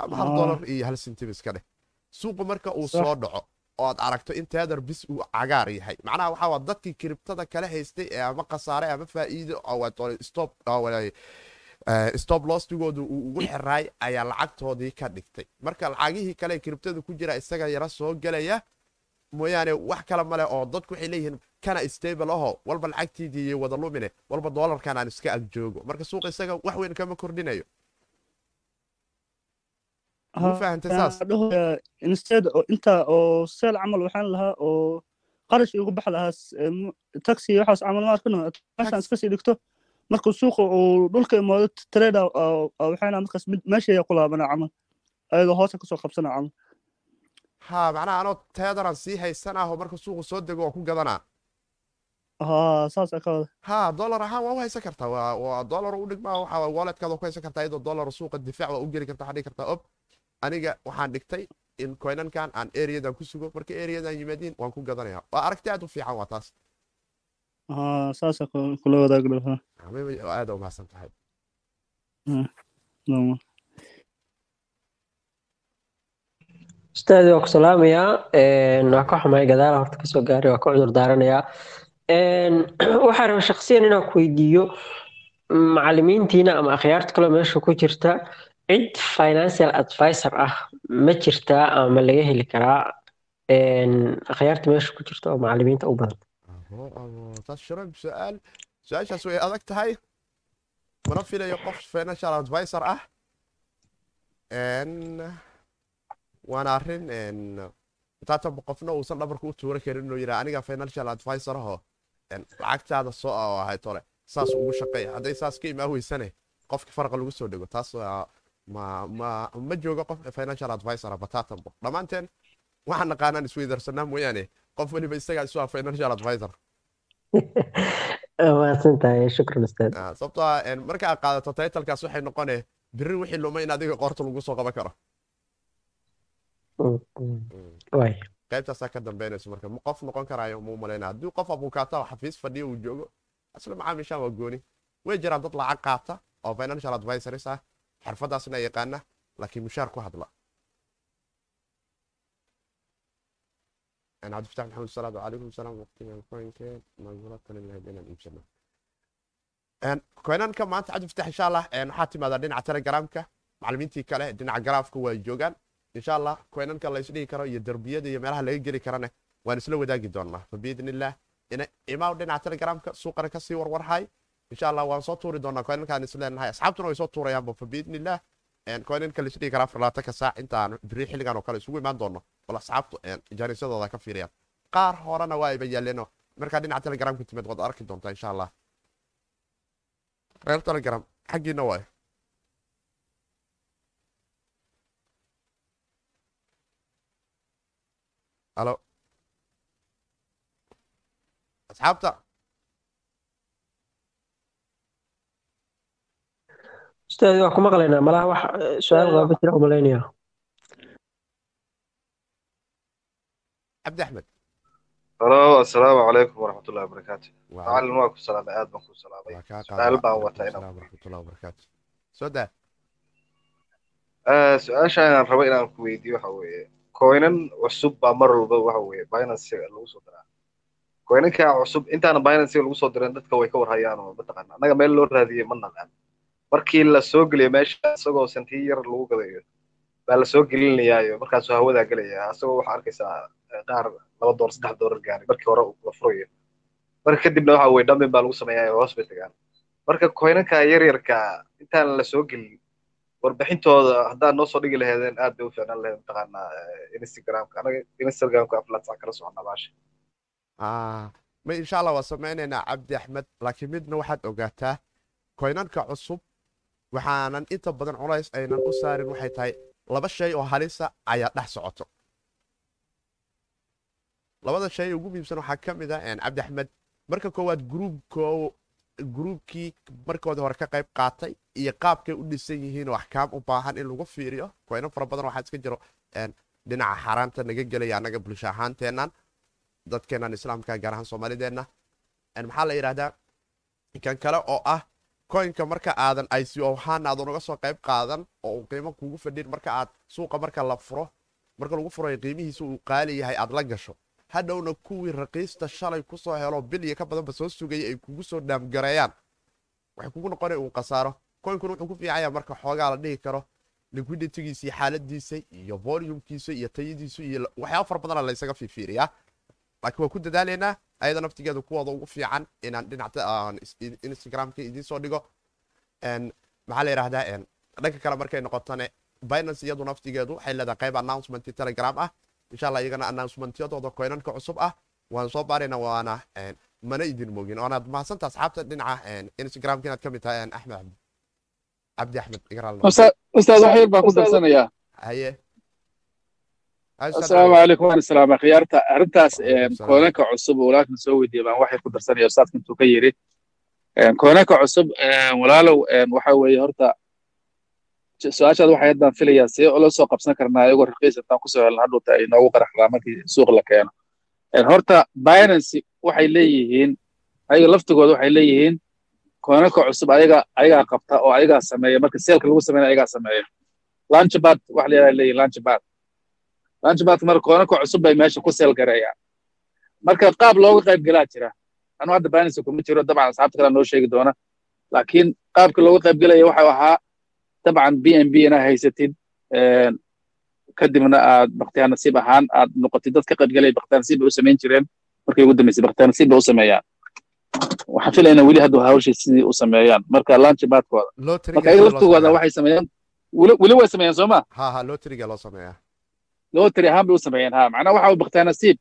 Ama hal Ah. dollar iyo hal centib iska dheh suuqu marka uu soo dhaco oo aad aragto in teedar bis uu cagaar yahay. Macnaha waxaa waa dadkii kiribtada kala haystay ee ama khasaare ama faa'iido waa, eh, stop lostigoodu uu ugu xiraay ayaa lacagtoodii ka dhigtay. Marka lacagihii kale kiribtada ku jira isaga yara soo gelaya mooyaane wax kale male oo dadku waxay leeyihiin kana stable aho walba lacagtiidii iyo wada lumine walba doolarkan aan iska ag joogo. Marka suuqa isaga wax weyn kama kordhinayo ma fahantay saas dhahoya instead oo inta oo seel camal waxaan lahaa oo qarash igu bax lahaa taxi waxaas camal ma arkano meeshaan iska sii dhigto. Markuu suuqa uu dhulka imaado trade waxayna markaas meesha ku laabana camal. Ayadoo hoosa ka soo qabsana camal. Ha macnaha anoo teedaran sii haysanaho marka suuqu soo dego waa ku gadanaa. Haa saas ka wada. Ha dollar ahaan waa u haysan kartaa. Waa dollar u dhigmaa waxa waa walletkaada ku haysan kartaa iyadoo dollar suuqa difaac waa u geli kartaa waxaa dhigi kartaa ob aniga waxaan dhigtay in coinankan aan areadan ku sugo. Marka areadan yimaadiin waan ku gadanaya. Waa aragti aad u fiican waa taas. Haa saasa kula wadaagi lahaa aad u mahadsan tahay. Ustaadi waa ku salaamayaa waa ka xumay gadaala horta ka soo gaaray waa ka cudur daaranayaa waxaa raba shaksiyan inaan ku weydiiyo macalimiintiina ama akhyaarta kaloo meesha ku jirta cid financial advisor ah ma jirtaa ama ma laga heli karaa akhyaarta meesha ku jirta oo macalimiinta u badan? Su'aal. Su'aashaas way adag tahay. Mana filayo qof financial advisor ah. Waana arrin n taatan qofna uusan dhabarka u tuura karin inuu yidhaha aniga financial advisor aho. N lacagtaada soo oo ahay tole saas ugu shaqeeya. Hadday saas ka imaa weysane qofki faraqa lagu soo dhego taas ma joogo qof financial advisor ah bataatanbo dhammaanteen waxaan naqaanaan isweydarsanaa mooyaane qof weliba isagaa isu ah financial advisor. Mahadsan tahay shukran ustaad. Ah, sababtoo ah marka aad qaadato taytalkaas waxay noqone biri wixii lumay in adiga qoorta lagu soo qaban karo. Mm, mm. waay. Qaybtaasaa ka dambeynayso marka ma qof noqon karaayo muu malayna haddii qof abukaata oo xafiis fadhiya uu joogo asla macaamiishaan waa gooni. Way jiraan dad lacag qaata oo financial advisories ah xarfadaasna yaqaana laakiin mushaar ku hadla. Cabdifatax maxamed salaatu calaykum salaam waqtigan qoynkeen magula talin inaan iibsano. Koynanka maanta cabdifatax insha allah waxaa timaadaa dhinaca telegramka macallimiintii kale dhinaca garaafka waa joogaan. Insha allah koynanka la isdhihi karo iyo derbiyada iyo meelaha laga geli karana waan isla wadaagi doonnaa fa biidni illaah imaw dhinaca telegramka suuqana ka sii warwarhay insha allah waan soo tuuri doonaa koynankaan isleenahay asxaabtuna way soo tuurayaanba fa biidni illaah koynanka laisdhigi karaa afar labaatan ka saac intaan biri xilligan oo kale isugu imaan doonno bal asxaabtu janiisyadooda ka fiiriyaan. Qaar horena waa iba yaaleeno markaa dhinaca telegramka timid waad arki doontaa insha allah reer telegram xaggiina waa alo asxaabta? ustaad waa ku maqlaynaa malaha wax eh, su'aal qaban jira u malaynaya cabdi axmed. Halo assalaamu calaykum waraxmatullahi wabarakaatu macallin waa ku salaamay aad baan ku salaamay. Su'aal baan wataa soo daa. Eh, su'aasha inaan rabo inaan ku weydiiyo waxa weeye coinan cusub baa mar walba waxa weeye binance lagu soo diraa. Coinankaa cusub intaana binance lagu soo diran dadka way ka warhayaan oo mataqaana annaga meel loo raadiyey ma naqaan markii la soo geliyo meesha isagoo sentiyo yar lagu gadayo. Baa la soo gelinayaayo markaasuu hawadaa gelaya isagoo waxaa arkaysaa qaar laba door saddex doolar gaaray markii hore la furayo. Marka kadibna waxa weye dhamin baa lagu sameeyaa hoos bay tagaan. Marka coinanka yaryarka intaan la soo gelin warbixintooda haddaad noo soo dhigi laheedeen aad bay u fiicnaan laheed mataqaanaa instagramka. Anaga instagramka aflaad sac kala soconnaa baasha ma insha allah waa samaynaynaa cabdi axmed laakiin midna waxaad ogaataa koynanka cusub waxaanan inta badan culays aynan u saarin waxay tahay laba shay oo halisa ayaa dhex socoto. Labada shay ugu muhiimsan waxaa ka mid ah cabdi marka koowaad gruubkii markoodii hore ka qayb qaatay iyo qaabkay u dhisan yihiin oo axkaam u baahan in lagu fiiriyo koyno fara badan waxaa iska jiro dhinaca xaaraanta naga gelaya annaga bulsho ahaanteennan dadkeennan islaamka gaar ahaan soomaalideenna. Maxaa la yidhahdaa kan kale oo ah koynka marka aadan ico ahaan aadan uga soo qayb qaadan oo uu qiimo kugu fadhin marka aad suuqa marka la furo marka lagu furayo qiimihiisa uu qaali yahay aad la gasho. Hadhowna kuwii raqiista shalay ku soo helo bil iyo ka badanba soo sugayay ay kugu soo dhaamgareeyaan. Waxay kugu noqona uu khasaaro. Koynkuna wuxuu ku fiicanya marka xoogaa la dhihi karo liquiditigiisa iyo xaaladiisa iyo volumkiisa iyo tayadiisu iyo waxyaaba fara badana laysaga fiifiiriyaa laakiin waa ku dadaalaynaa ayada naftigeeda kuwooda ugu fiican inaan dhinacta instagramka idiin soo dhigo maxaa la yidhahdaa dhanka kale markay noqotone binance iyadu naftigeedu waxay leedahay qayb announcement telegram ah insha allah iyagana announcementyadooda koynanka cusub ah waan soo baarayna waana mana idin moogin waanaad mahadsanta asxaabta dhinaca instagramka inaad ka mid tahay axmed cabdi axmed ustaad wax yar baan ku darsanayaa haye asalaamu calaykum waan islaama khiyaarta arrintaas koonanka cusub walaalkan soo weydiiyey baan waxay ku darsanaya ustaadka intuu ka yidhi koonanka cusub walaalow waxa weeye horta su'aashaad waxay haddaan filayaa see la soo qabsan karnaa iyagoo raqiis intaan ku soo helna hadhuuta ay noogu qaraxdaa markii suuq la keeno. Horta binancy waxay leeyihiin ayaga laftigooda waxay leeyihiin koonanka cusub ayaga ayagaa qabta oo ayagaa sameeya. Marka seelka lagu sameynaya ayagaa sameeya. Launchbad wax la yidhaha leeyihiin launchbad launchbadka marka koonanka cusub bay meesha ku seel gareeyaan. Marka qaab looga qayb galaa jira anu hadda binancy kuma jiro dabcan asxaabta kale noo sheegi doona. Laakiin qaabka looga qayb galaya waxau ahaa dabcan b n b inaa haysatid kadibna aad baktiyaa nasiib ahaan aad noqotid dad ka qaybgalaya baktiyaa nasiib bay u samayn jireen. Markay ugu dambeysay baktiyaa nasiib bay u sameeyaan. Waxaan filaynaa weli hadda hawshay sidii u sameeyaan. Marka launchbadkooda marka ayaga laftigooda waxay sameeyaan weli way sameeyaan soo ma? Ha ha lotriga loo sameeyaa lotri ahaan bay u sameeyaan ha macnaha waxa baktiyaa nasiib.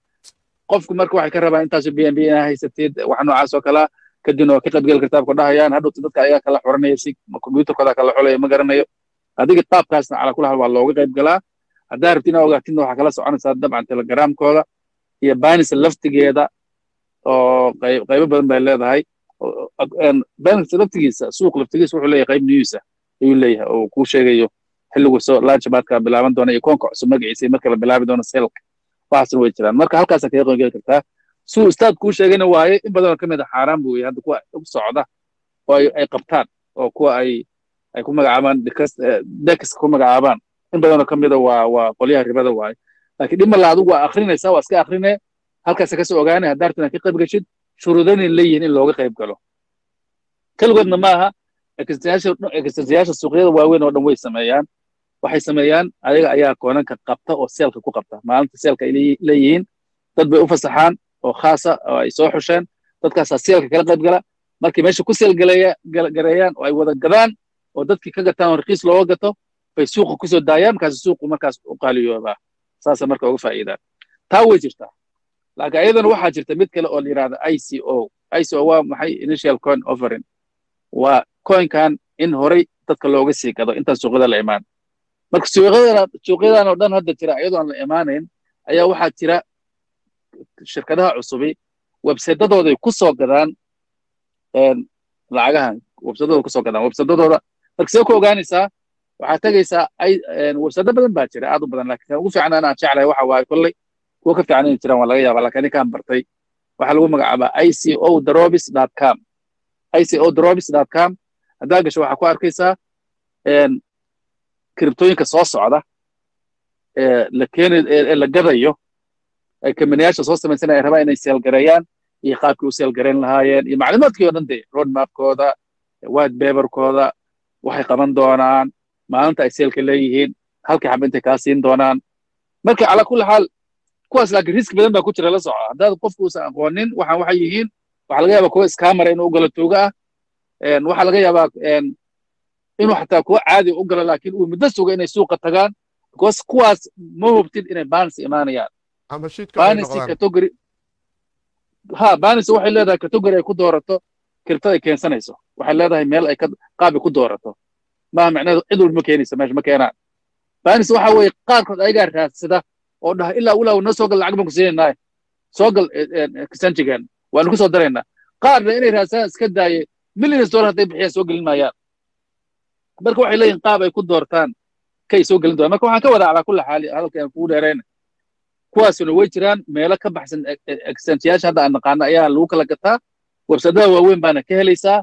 Qofku marka waxay ka rabaan intaasoo b n b inaa haysatid wax noocaas oo kalaa kadibna waa ka qaybgali kartaa ku dhahayaan hadhowta dadka ayagaa kala xuranaya si computerkooda kala xulaya ma garanayo. Adiga qaabkaasna calaa kula hal waa looga qayb galaa haddaa rabti inaa ogaatidna waxaa kala soconaysaa dabcan telegramkooda iyo binance laftigeeda oo qaybo badan bay leedahay. Binance laftigiisa suuq laftigiisa wuxuu leeyahay qayb newsa ayuu leeyahay oo kuu sheegayo xilligu soo launchbadka bilaaban doona iyo koonka cusub magaciisa marka la bilaabi doono selka waxaasna way jiraan. Marka halkaasaa kaga qaybgeli kartaa suu ustaad kuu sheegayna waaye in badanoo ka mid a xaaraan buu yahay. Hadda kuwa u socda oo ay qabtaan oo kuwa ay ay ku magacaabaan dex ku magacaabaan in badanoo ka mida waa waa qolyaha ribada waaye. Laakiin dhimala adigu waa akrinaysaa waa iska akrinee halkaasa ka soo ogaanay haddaartan ka qayb geshid shuruudanay leeyihiin in looga qayb galo. Keligoodna maaha extensiyaasha suuqyada waaweyn oo dhan way sameeyaan waxay sameeyaan ayaga ayaa koonanka qabta oo seelka ku qabta. Maalinta seelka ay leeyihiin dad bay u fasaxaan oo khaasa oo ay soo xusheen. Dadkaasaa seelka kala qayb gala markay meesha ku seel gareeyaan oo ay wada gadaan oo dadkii ka gataan oo raqiis looga gato bay suuqa ku soo daayaan. Markaas suuqu markaas u qaaliyoobaa saasa marka uga faa'iidaan. Taa way jirtaa laakiin ayadana waxaa jirta mid kale oo la yidhahda i c o. I c o waa maxay? Initial coin offering. Waa coinkan in horay dadka looga sii gado intaan suuqyada la imaan marka suuqyadan oo dhan hadda jira iyadoo aan la imaanayn ayaa waxaa jira shirkadaha cusubi websaydadooday ku soo gadaan lacagahan websaydadooda ku soo gadaan websaydadooda marka see ku ogaanaysaa waxaad tegaysaa websaydo badan baa jira aad u badan laakiin ugu fiican aan jeclahay waxa waaye kolley kuwa ka fiican inay jiraan waa laga yaabaa laakiin anikaan bartay waxaa lagu magacaabaa i c o drobis dot com. I c o drobis dot com haddaa gasho waxaa ku arkaysaa kribtooyinka soo socda ee la keeni ee la gadayo ay kamaniyaasha soo samaysanaya ay rabaan inay seelgareeyaan iyo qaabkii u seelgareyn lahaayeen iyo macluumaadkii oo dhan dee road mapkooda white paperkooda waxay qaban doonaan maalinta ay seelka leeyihiin halkii xaba intay kaa siin doonaan. Marka calaa kulli xaal kuwaas laakiin riski badan baa ku jira la soco haddaad qofku uusan aqoonin waxaan waxay yihiin waxaa laga yaabaa kuwa iskamara inuu tuuga ah. Waxaa laga yaabaa inuu xataa kuwa caadi u galo laakiin uu muddo suga inay suuqa tagaan because kuwaas ma hubtid inay banis imaanayaan. Ha banis waxay leedahay category ay ku doorato kirtada ay keensanayso. Waxay leedahay meel ay qaabi ku doorato. Maaha macnaheedu cid walba ma keenaysa meesha ma keenaan. Banis waxa weeye qaarkood ayagaa raadsada oo dhaha ilaa ulaa noo soo gal lacag baan ku siinaynaa soo gal kisanjigan waanu ku soo daraynaa. Qaarna inay raadsadaan iska daaye millions dollar hadday bixiyaan soo gelin maayaan marka waxay leeyihiin qaab ay ku doortaan kay soo gelin doonaan. Marka waxaan ka wadaa calaa kulli xaali hadalka aan kugu dheerayna kuwaasuna way jiraan meelo ka baxsan extensiyaasha hadda aan naqaano ayaa lagu kala gataa. Websadada waaweyn baana ka helaysaa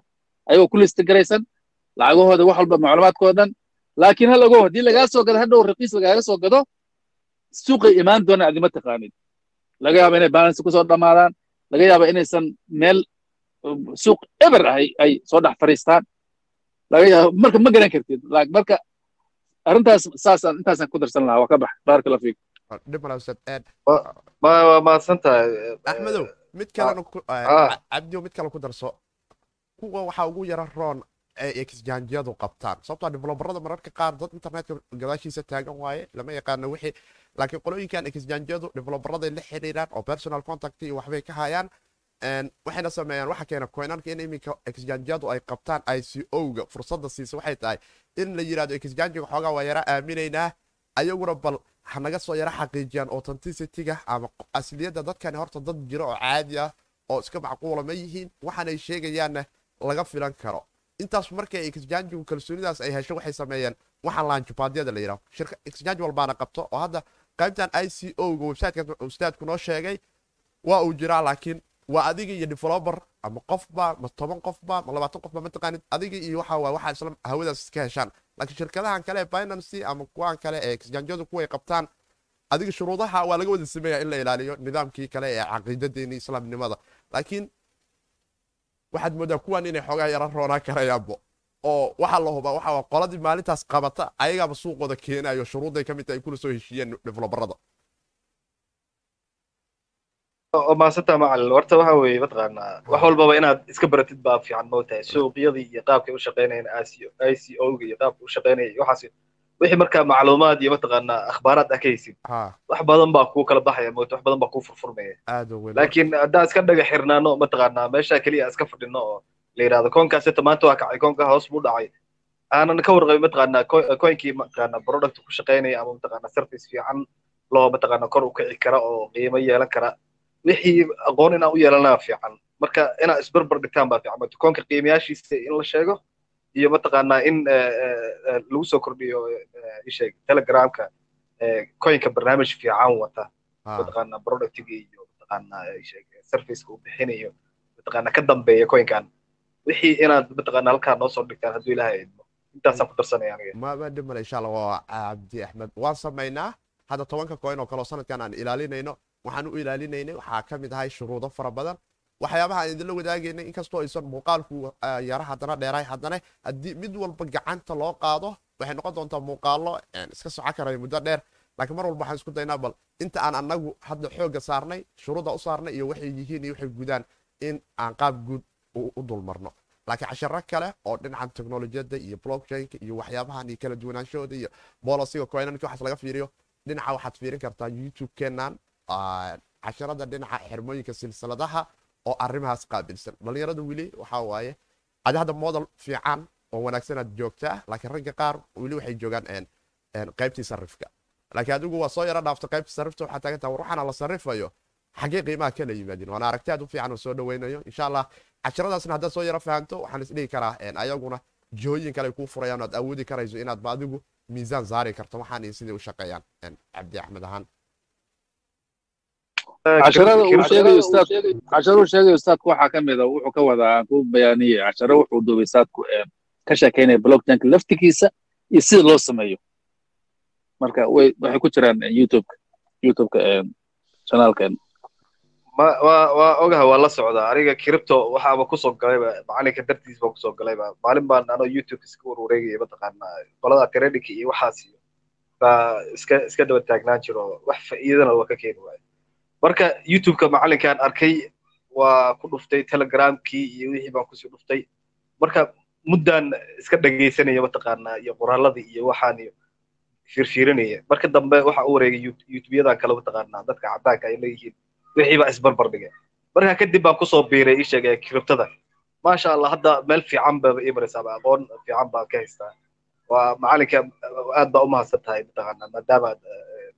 ayagoo ku lista garaysan lacagahooda wax walba macluumaadkooda dhan laakiin hal ogow haddii lagaa soo gado hadhow raqiis lagaaga soo gado suuqay imaan doonaan adima taqaanid. Laga yaaba inay balance ku soo dhammaadaan laga yaaba inaysan meel suuq eber ah ay soo dhex fariistaan marka ma garan kartid marka arrintaas saasaan intaasaan ku darsan lahaa waa ka bax. Baaraka la fiik. Dhib male ustaad. Aad ma waa mahadsan tahay axmedow mid kalena ku ah. cabdiyo mid kale ku darso. Kuwa waxaa ugu yara roon ay exjanjiyadu qabtaan. Sababtoo develobarada mararka qaar dad internetka gadaashiisa taagan waaye lama yaqaano wixii. Laakiin qolooyinkan exjanjiyadu develobaraday la xiriiraan oo personal contact iyo waxbay ka hayaan waxayna sameeyaan waxa keena coinanka in iminka exjanjiyadu ay qabtaan ico-ga fursadda siisa waxay tahay in la yidhahdo exjanjiga xoogaa waa yara aaminaynaa ayaguna bal hanaga soo yara xaqiijiyaan authenticity-ga ama asliyadda dadkani horta dad jira oo caadi ah oo iska macquula ma yihiin waxaanay sheegayaanna laga filan karo. Intaas markay exjanjigu kalsoonidaas ay hesho waxay sameeyeen waxaan laanjubaadyada la yidhaho shirka exjanji walbaana qabto oo hadda qaybtan i c o-ga websiteka ustaadku noo sheegay waa uu jiraa laakiin waa adiga iyo developer ama qofba ma toban qofba ma labaatan qofba mataqaanid adiga iyo waxa waa waxaa isla hawadaas iska heshaan. Laakiin shirkadahan kale ee binancy ama kuwan kale ee exjanjiyadu kuway qabtaan adiga shuruudaha waa laga wada sameeyaa in la ilaaliyo nidaamkii kale ee caqiidadeeni islaamnimada laakiin waxaad moodaa kuwan inay xoogaa yara roonaan karayaanbo oo waxaa la hubaa waxa qoladii maalintaas qabata ayagaaba suuqooda keenayo shuruudday ka mid tahay ay kula soo heshiiyeen develobarada oo maasanta macalin horta waxa weeye mataqaanaa wax walbaba inaad iska baratid baa fiican mootahay suuqyadii iyo qaabkay u shaqaynayaan i c o-ga iyo qaabka u shaqaynaya iyo waxaas wixii markaa macluumaad iyo mataqaanaa akhbaaraad ka haysid. Ha. Wax badan baa kuu kala baxaya moota wax badan baa kuu furfurmaya. Laakiin haddaan iska dhaga xirnaano mataqaanaa meesha keliya iska fadhino oo la yidhahdo koonkaaseta maanta waa kacay koonka hoos buu dhacay. Aanan ka warqabin mataqaanaa coinkii mataqaanaa product ku shaqaynaya ama mataqaanaa service fiican loo mataqaanaa kor u kici kara oo qiimo yeelan kara wixii aqoon inaan u yeelanaa fiican. Marka inaad isbarbar dhigtaan baa fiican. Koonka qiimayaashiisa in la sheego iyo mataqaanaa in lagu soo kordhiyo isheeg telegramka coinka barnaamij fiican wata. Mataqaanaa productiga iyo mataqaanaa isheeg serviceka uu bixinayo. Mataqaanaa ka dambeeya coinkan. Wixii inaad mataqaanaa halkaa noo soo dhigtaan hadduu ilaahay idmo intaasaan ku darsanaya aniga. Ma ma dhib male insha allah waa cabdi axmed. Waan samaynaa. Hadda tobanka coin oo kale oo sanadkan aan ilaalinayno waxaan u ilaalinaynay. Waxaa ka mid ahay shuruudo fara badan. Waxyaabaha aan idinla wadaagaynay inkastoo aysan muuqaalku yara haddana dheeraay haddana haddii mid walba gacanta loo qaado waxay noqon doontaa muuqaalo iska soco karaya muddo dheer. Laakiin mar walba waxaan isku daynaa bal inta aan annagu hadda xoogga saarnay shuruudda u saarnay iyo waxay yihiin iyo waxay gudaan in aan qaab guud u dulmarno laakiin casharo kale oo dhinacan teknolojiyadda iyo blockchainka iyo waxyaabahan iyo kala duwanaanshahooda iyo bolisiga coinanka waxaas laga fiiriyo. Dhinaca waxaad fiirin kartaa youtube-keenan casharada dhinaca xirmooyinka silsiladaha oo arrimahaas qaabilsan dhalinyarada weli waxaa waaye adi hadda model fiican oo wanaagsan joogtaa laakiin ragga qaar weli waxay joogaan qaybtii sarifka laakiin adigu waa soo yaro dhaafta qaybtii sarifta waxaa taagan taha war waxaana la sarifayo xaggee qiimaha kala yimaadin waana aragti aad u fiican oo soo dhaweynayo insha allah casharadaasna haddaad soo yaro fahanto waxaan isdhihi karaa ayaguna jihooyin kale kuu furayaan oad awoodi karayso inaadba adigu miisaan saari karto waxaan iyo sidai u shaqeeyaan cabdi axmed ahaan uu sheegayo ustaadku waxaa ka mid a wuxuu ka wadaa aan ku bayaaniyey casharo wuxuu duubay ustaadku ka sheekeynaya blockchainka laftigiisa iyo sida loo sameeyo. Marka way waxay ku jiraan youtubeka youtubeka chanaalkeen ma waa ogaha waa la socdaa. Aniga cripto waxaaba ku soo galayba macalinka dartiis baa ku soo galayba maalin baan anoo youtube iska warwareegaya mataqaanaa. Qolada trading iyo waxaas iyo baa iska iska daba taagnaan jiro. Wax faa'iidana waa ka keeni waayo marka youtubeka macalinkaan arkay waa ku dhuftay telegramkii iyo wixii baan ku sii dhuftay. Marka muddaan iska dhagaysanaya mataqaanaa iyo qoraaladii iyo waxaan iyo marka dambe waxa u wareegay youtubeyadan kale mataqaanaa dadka caddaanka ay leeyihiin wixii baa isbarbar dhigay marka kadib baan ku soo biiray ii sheegay kiribtada maasha allah hadda meel fiican baba ii maraysaaba aqoon fiican baan ka haystaa. Waa macalinka aad baa u mahadsan tahay mataqaanaa maadaama aad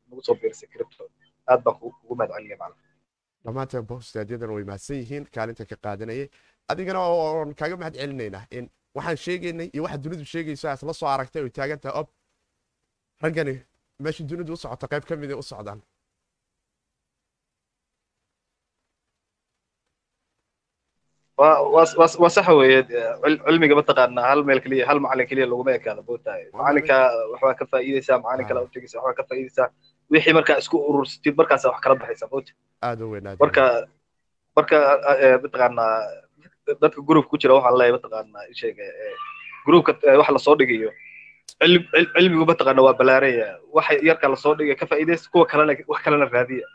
nagu soo biirisay kiribto aad baan kugu mahad celinaya dhammaanteen way mahadsan yihiin kaalinta ka qaadanayay adigana oon kaaga mahad celinaynaa in waxaan sheegaynay iyo waxa dunidu sheegayso aad la soo aragtay oy taagan tahay ob raggani meesha dunidu u socota qayb ka mid u socdaan waa sax weeye cilmiga mataqaanaa hal meel keliya hal macalin keliya laguma ekaada bootahay macalinka waxbaa ka faa'iidaysaa macalin kale u tegaysa waxbaa ka faa'iidaysaa wixii markaa isku urursatid markaasa wax kala weyn aad marka marka mataqaanaa dadka group ku jira waxaan leeyahay mataqaanaa sheega groupka wax la soo dhigayo. Cilmigu mataqaanaa waa balaaraya wax yarka la soo dhigay ka faa'iidaysa kuwa kalena wax kalena raadiya.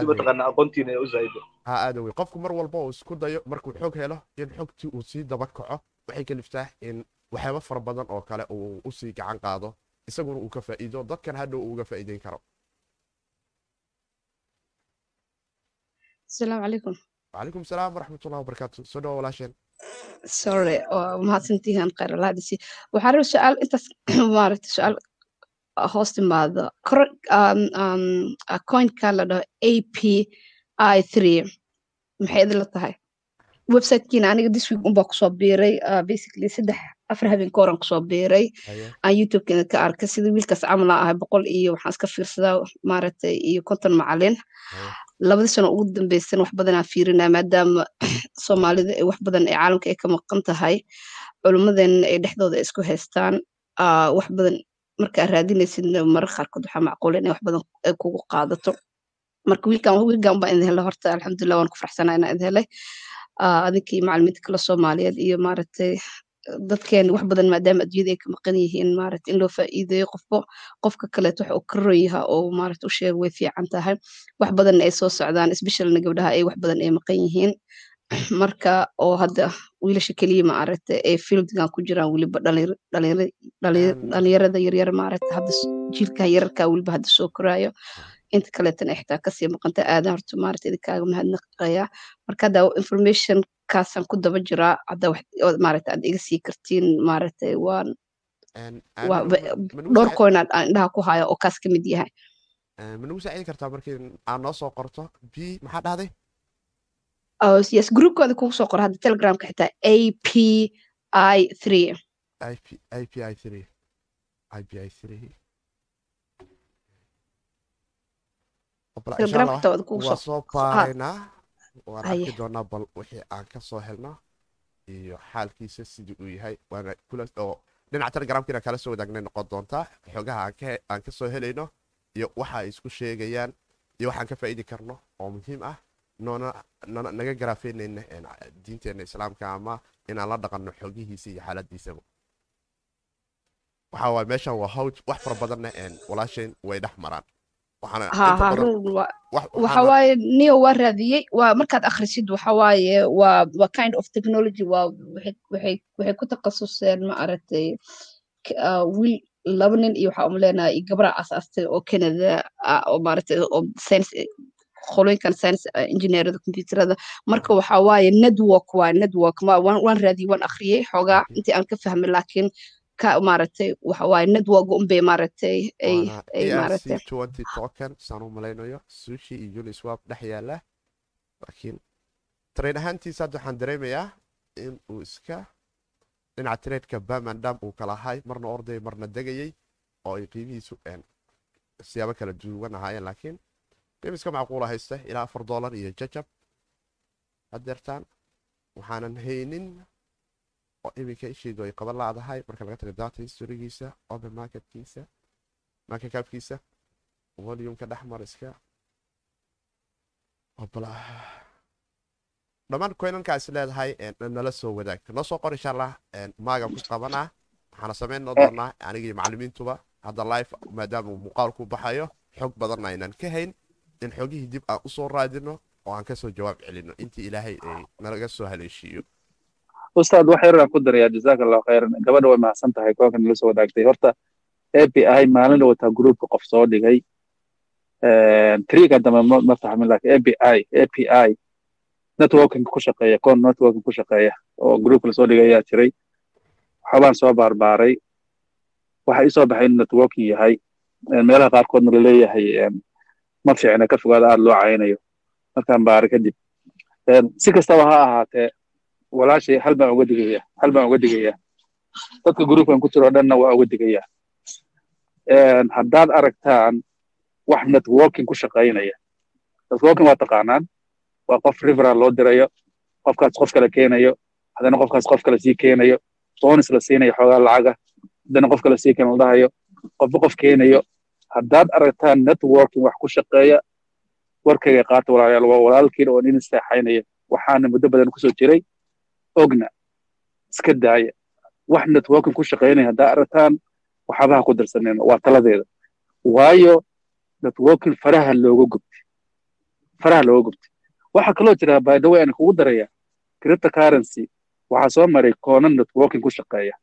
Si mataqaanaa aqoontiina u zaa'ido ha aada wey qofku mar walba uu isku dayo markuu xog helo in xogtii uu sii daba kaco waxay kaliftaa in waxyaabo fara badan oo kale uu u sii gacan qaado isaguna uu ka faa'iido dadkan hadhow uu uga faa'iideyn karo asalaamu calaykum wcalaykum asalaam waraxmat ullahi wabarakaatu soo dhawa walaasheen sorry mahadsantihiin khayr allah waxaa raba su'aal intaas maaragta su'aal hoos timaado coinka la dhaho a p i three. maxay idinla tahay websitekiina aniga this week unbaa ku soo biiray basically saddex afar habeenka horan ku soo biiray aan youtubekina ka arkay sida wiilkaas camal aan ahay boqol iyo waxaan iska fiirsadaa maaragtay iyo konton macalin labadii sano ugu dambeysana wax badan aan fiirinaa maadaama soomaalida wax badan ee caalamka ay ka maqan tahay culummadeenna ay dhexdooda isku haystaan. Wax badan markaa raadinaysidna marar qaarkood waxaa macquula inay wax badan kugu qaadato. Marka wiilkan wiilkan baa idin helay horta alxamdulilah waan ku faraxsanaa inaan idin helay. Adinkii macalimiinta kale soomaaliyeed iyo maaragtay dadkeen wax badan maadaama adduunyada ay ka maqan yihiin maaragta in loo faa'iideeyo qofbo qofka kaleeto waxa uu ka ron yahaa oo maaragta u sheega way fiican tahay wax badanna ay soo socdaan especialna gabdhaha ay wax badan ay maqan yihiin marka oo hadda wiilasha keliya maaragta ee fieldigan ku jiraan weliba dhalinyarada yaryar maaragta hadda jiilka yararka weliba hadda soo koraayo inta kaleetana xitaa ka sii maqanta aadan horta maaragta idinkaaga mahadnaqaya marka hadda information kaasaan ku daba jiraa hadda maaragta aad iga sii kartiin maaragtay waan dhowr coin aan indhaha ku haya oo kaas ka mid yahay. Ma nagu saacidi kartaa markii aad noo soo qorto? B maxaa dhahday? Yes groupkooda kugu soo qora hadda telegramka xitaa a p i three. IP, API 3 API 3 telegramkatooda kugu waa soo baaraynaa waan arki doonaa bal wixii aan ka soo helno iyo xaalkiisa sidii uu yahay. Waana kula oo dhinaca telegramkiina kala soo wadaagnay noqon doontaa xogaha aan ka soo helayno iyo waxa ay isku sheegayaan iyo waxaan ka faa'idi karno oo muhiim ah. Noona naga garaafeynayna diinteena islaamka ama inaan la dhaqanno xogihiisa iyo xaaladiisaba waxa waay meeshan waa hawj wax fara badanna walaashayn way dhex maraan waxa waaye neo waa raadiyey waa markaad akhrisid waxa waaye waa waa kind of technology waa waxay waxay ku takhasuseen ma aragtay wiil laba nin iyo waxaa umaleynaya iyo gabraa asaastay oo canada oo maaragtay oo science qolooyinkan science engineerada computerada. Marka waxa waaye network waa network waan raadiyey waan akhriyey xoogaa intii aan ka fahmay laakiin ka maaragtay waxa waaye network unbay maaragtay ay ay maaragtay. twenty token saan u malaynayo sushi iyo uniswap dhex yaalla laakiin train ahaantiisa hadda waxaan dareemayaa in uu iska dhinaca trainka bamandam uu kala ahay marna orday marna degayay oo ay qiimihiisu siyaabo kala duwan ahaayeen. Laakiin qiim iska macquula haysta ilaa afar dollar iyo jajab. Hadeertaan waxaanan haynin oo iminka isheedu ay qaban laadahay marka laga taga data historygiisa open marketkiisa marka kaafkiisa volumeka dhexmar iska dhammaan coinankaa is leedahay nala soo wadaagta noo soo qor insha allah maaga ku qabanaa waxaana samayn doonaa anigii macalimiintuba hadda life maadaama muuqaalku baxayo. Xog badanna aynan ka hayn in xogihii dib aan u soo raadino oo aan ka soo jawaab celino. Intii ilaahay ay nalaga soo haleeshiiyo ustaad wax yaraan ku darayaa jazaaka allahu khayran. Gabadha way mahadsan tahay koonka nala soo wadaagtay. Horta api maalin la wataa groupka qof soo dhigay. Triga dambe ma fahmin laakiin api api networking ku shaqeeya koon networking ku shaqeeya oo group la soo dhigay ayaa jiray. Waxbaan soo baarbaaray waxa isoo baxay in networking yahay. Meelaha qaarkoodna la leeyahay ma fiicna ka fogaada aada loo caynayo. Markaan baaray kadib si kastaba ha ahaatee walaashay hal baan uga digaya hal baan uga digaya dadka groupkan ku jiro dhanna waa uga digaya haddaad aragtaan wax networking ku shaqaynaya. Networking waa taqaanaan. Waa qof riveral loo dirayo qofkaas qof kale keenayo haddana qofkaas qof kale sii keenayo. Bonus la siinayo xoogaa lacaga haddana qof kale sii keena la dhahayo qofba qof keenayo. Haddaad aragtaan networking wax ku shaqeeya warkayga qaata walaalayaal waa walaalkiin oo nin isteexaynaya waxaana muddo badan ku soo jiray ogna iska daaya wax networking ku shaqaynaya haddaa aragtaan waxabaha ku darsaneen waa taladeeda. Waayo networking faraha looga gubtay faraha looga gubtay waxaa kaloo jira by the way aan kugu daraya cryptocurrency. Waxaa soo maray koonan networking ku shaqeeya.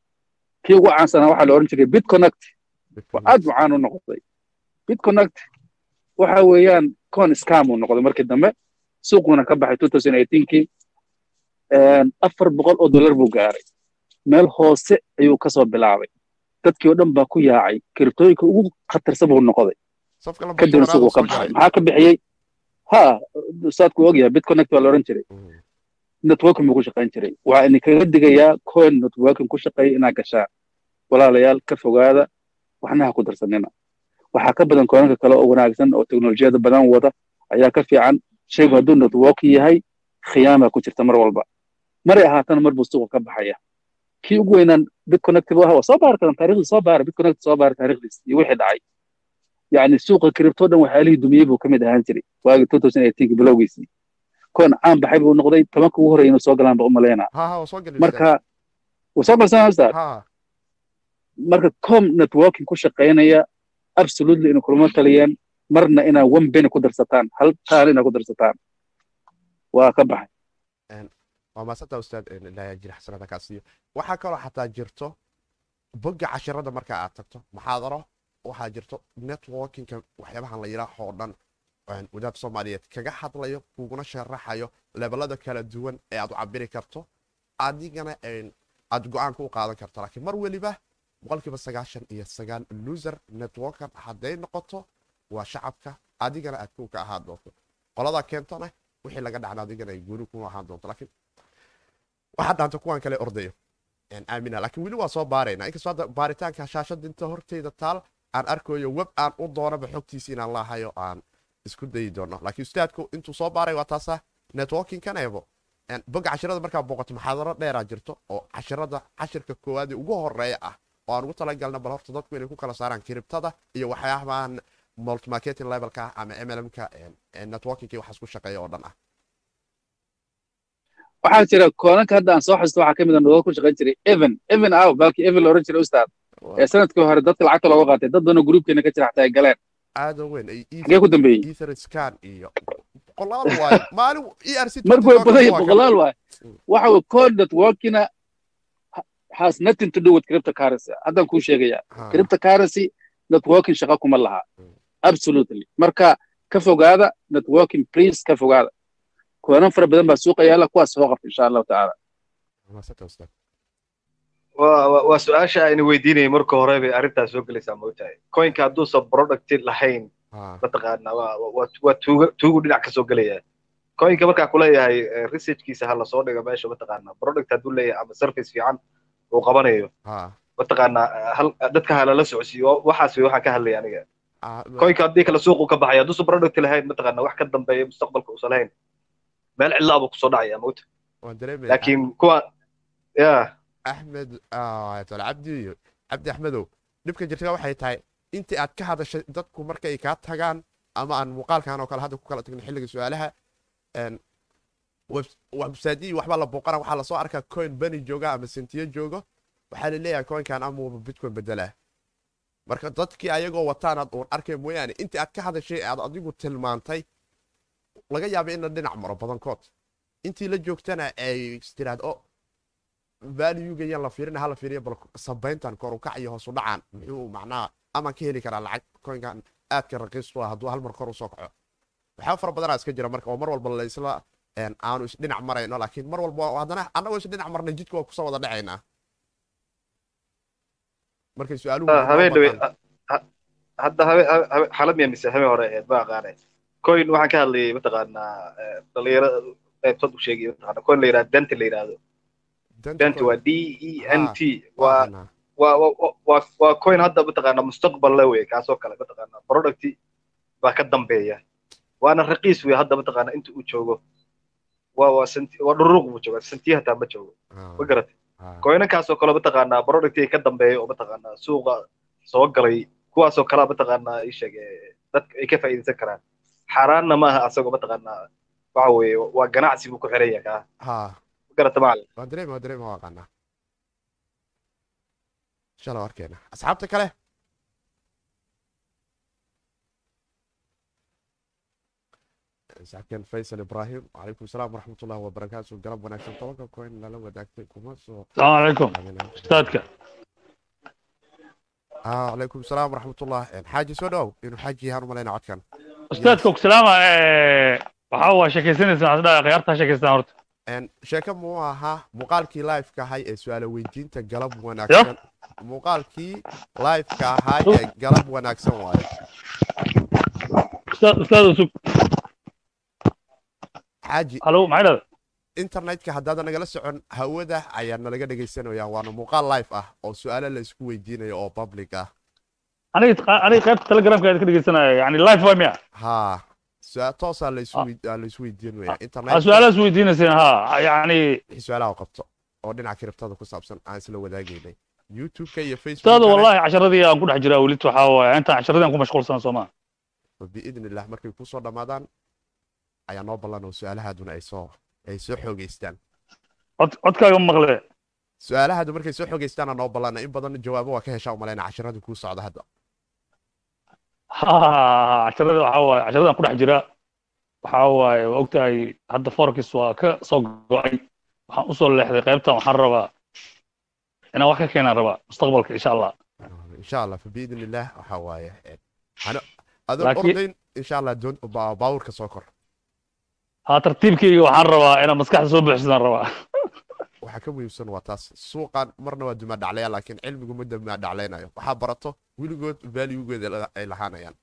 Kii ugu caansanaa waxaa la odhan jiray bitconnect oo aad mucaan u noqday. Bitconnect waxa weeyaan coin scam uu noqday markii dambe. Suuquna ka baxay 2018kii afar boqol oo dollar buu gaaray. Meel hoose ayuu ka soo bilaabay. Dadkii oo dhan baa ku yaacay. Kirtooyinka ugu khatarsan buu noqday. Kadibna suuquu ka baxay. maxaa ka bixiyey? Ha ustaadku ogyahay bitconnect waa la odhan jiray. Networking buu ku shaqayn jiray. Waa idinkaga digayaa coin networking ku shaqeeya inaad gashaan walaalayaal ka fogaada waxna ha ku darsanina. Waxaa ka badan koonanka kale oo wanaagsan oo teknolojiyada badan wada ayaa ka fiican. Shaygu hadduu networking yahay khiyaama ku jirta mar walba maray ahaatana mar buu suuqa ka baxaya. Kii ugu weynaan bitconnect buu ahaa waa soo baari karan taarikhdiis soo baara bitconnect soo baara taarikhdiis iyo wixii dhacay. Yacni suuqa kiribto dhan waxyaalihii dumiyey buu ka mid ahaan jiray waagii 2018 bilowgiisii koon caan baxay buu noqday tobanka ugu horreeya inuu soo galaan ba u malaynaa marka wuu soo galsanaa marka com networking ku shaqaynaya absolutely inay kulamo taliyeen marna inaa one penny ku darsataan hal taal inaa ku darsataan. Waa ka baxay waa maasanta ustaad ilaahay jir xasanada kaa siiyo waxaa kaloo xataa jirto bogga cashirada marka aad tagto maxaadaro waxaa jirto networkingka waxyaabahan la yidhaaho oo dhan. Wadaad soomaaliyeed kaga hadlayo kuguna sharaxayo lebalada kala duwan ee aad u cabiri karto adigana aad go'aanka u qaadan karto. Laakiin mar weliba boqolkiiba sagaashan iyo sagaal loser networker hadday noqoto waa shacabka adigana aad kuw ka ahaan doonto. Qoladaa keentona wixii laga dhacna adigana ay gooni ku ahaan doonto. Laakiin waxaa dhaanta kuwan kale ordayo. Aamina. Laakiin weli waa soo baarayna inkastoo hadda baaritaanka shaashada inta horteyda taal aan arkayo web aan u doonaba xogtiisi inaan laahayo aan isku dayi doono. Laakiin ustaadku intuu soo baaray waa taasa networkingkan eebo cashirada markaa booqato maxaadaro dheeraa jirto oo cashirada cashirka koowaad ugu horreeya ah oo aan ugu talagalna bal horta dadku inay ku kala saaraan kiribtada iyo waxyaabahan multimarketing levelka ama mlmka networkingka waxaas ku shaqeeya oo dhan ah waxaa jira koonanka hadda aan soo xasuusto waxaa ka mid a nolol ku shaqayn jiray evan. Evan aw baalkii evan la jiray ustaad. Ee sannadkii hore dadka lacagta looga qaatay dad badanoo gruubkeena ka jira xataa ay galeen. Weyn. Xagee ku dambeeyey? Marka way badan yahay boqolaal waayo waxa uu code networkina has nothing to do with cryptocurrency. Haddaan kuu sheegayaa cryptocurrency networking shaqo kuma laha. Absolutely. Marka ka fogaada networking please ka fogaada koonan fara badan baa suuqa yaalla kuwaas soo qabta insha allahu tacaala waa su'aasha ayna weydiinayay marka hore bay arrintaas soo gelaysaa moogtahay coinka hadduusan product lahayn mataqaana waa tuugu dhinac ka soo gelaya coinka markaa kuleeyahay researchkiisa ha la soo dhiga meesha mataqaana product hadduu leeyahay ama service fiican uu qabanayo mataqaana dadka ha lala socodsiiyo waxaas way waxaan ka hadlaya aniga coinka haddii kale suuqu ka baxaya hadduusan product lahayn mataqaana wax ka dambeeya mustaqbalka uusan lahayn meel cidlaa buu ku soo dhacaya moogta laakiin kuwa ya axmed cabdi cabdi axmedow dhibka jirta waxay tahay intii aad ka hadashay dadku markay kaa tagaan ama aan muuqaalkan oo kale hadda ku kala tagna xilliga su'aalaha websaydii waxbaa la booqana waxaa la soo arkaa coin beni jooga ama sentiyo joogo waxaa la leeyahay coinkan amuuba bitcoin bedelaa marka dadkii ayagoo wataanaad uun arkay mooyaane intii aad ka hadashay aad adigu tilmaantay laga yaaba in la dhinac maro badankood. Intii la joogtana ay tiraahdo o valuegayan la fiirina hala fiiriya bal sabayntan kor u kac iyo hoos u dhacaan. Muxuu macnaha amaan ka heli karaa lacag coinkan aadka raqiistu ah hadduu hal mar kor u soo kaco. Waxaa fara badanaa iska jira marka oo mar walba laysla aanu isdhinac marayno laakiin mar walba haddana annagoo isdhinac marnay jidka waa ku soo wada dhacaynaa markay su'aaluhu habeen dhawe hadda xalad miya mise habeen hore ahayd ma aqaane coin waxaan ka hadlayay mataqaanaa dhalinyaro qaybtood u sheegay mataqaana coin la yidhahdo dente la yidhahdo dente waa d e n t. Waa waa waa waa coin hadda mataqaanaa mustaqbal le wey kaasoo kale mataqaanaa product baa ka dambeeya waana raqiis wey hadda mataqaanaa inta uu joogo waa waa senti waa dhururuq buu joogaa sentiya hataa ma joogo ma garatay coinankaasoo kale mataqaanaa product ka dambeeya oo mataqaanaa suuqa soo galay kuwaasoo kale mataqaanaa ii sheeg dadka ay ka faa'iidaysan karaan xaaraanna maaha asago mataqaanaa waxa weeye waa ganacsi buu ku xiraya kaa ha. Kale. Saxibkeen faysal ibraahim wacalaykum asalaam waraxmat ullahi wabarakaatu galab wanaagsan tobanka coin lala wadaagtay kuma soo salaamu calaykum ustaadka. Ah, wacalaykum asalaam waraxmat ullah xaaji soo dhowow inuu xaaji yahaan umalayna codkan ustaadka ogsalama waxa waa sheekaysanaysaa khiyaartaa sheekaystaan horta sheeke muu ahaa muuqaalkii lifeka ahay ee su'aala weydiinta galab wanaagsan muuqaalkii lifeka ahaa ee galab wanaagsan waayo ustaad usug xaaji halo maxay dhahda internetka haddaadan nagala socon hawada ayaa nalaga dhegaysanayaan waana muuqaal life ah oo su'aalo la isku weydiinayo oo public ah aniga qaybta telegramka ka dhegeysanaya yani live waa miya. Ha toosaa la isu weydiinaya aa internet su'aalahaas weydiinayseen ha yani su'aalaha qabto oo dhinaca kiribtada ku saabsan aan isla wadaagaynay. Youtube-ka iyo facebook wallahi casharadii aan ku dhex jiraa welit waxaa waaye intaan casharadii aan ku mashquulsan soo maa biidn illah markay ku soo dhammaadaan ayaa noo ballan oo su'aalahaaduna ay soo ay soo xoogeystaan. Cod codkaaga maqle su'aalahaadu markay soo xoogeystaan noo ballana in badan jawaabo waa ka heshaa umalayna casharadu kuu socda hadda ha casharadii waxaa waaye casharadaan ku dhex jira waxaa waaye waa ogtahay hadda forex waa ka soo go'ay waxaan u soo leexday qaybtan waxaan rabaa inaan wax ka keenaan rabaa mustaqbalka insha allah insha allah fa biidn illah waxaa waaye ordayn insha allah doon ba- baawurka soo kor ha tartiibkayga waxaan rabaa inaan maskaxda soo buuxsadaan rabaa waxaa ka muhiimsan waa taas. Suuqan marna waa dumaa dhaclaya laakiin cilmigu ma dumaa dhaclaynayo. Waxaa barato weligood valuegeeda ay lahaanayaan.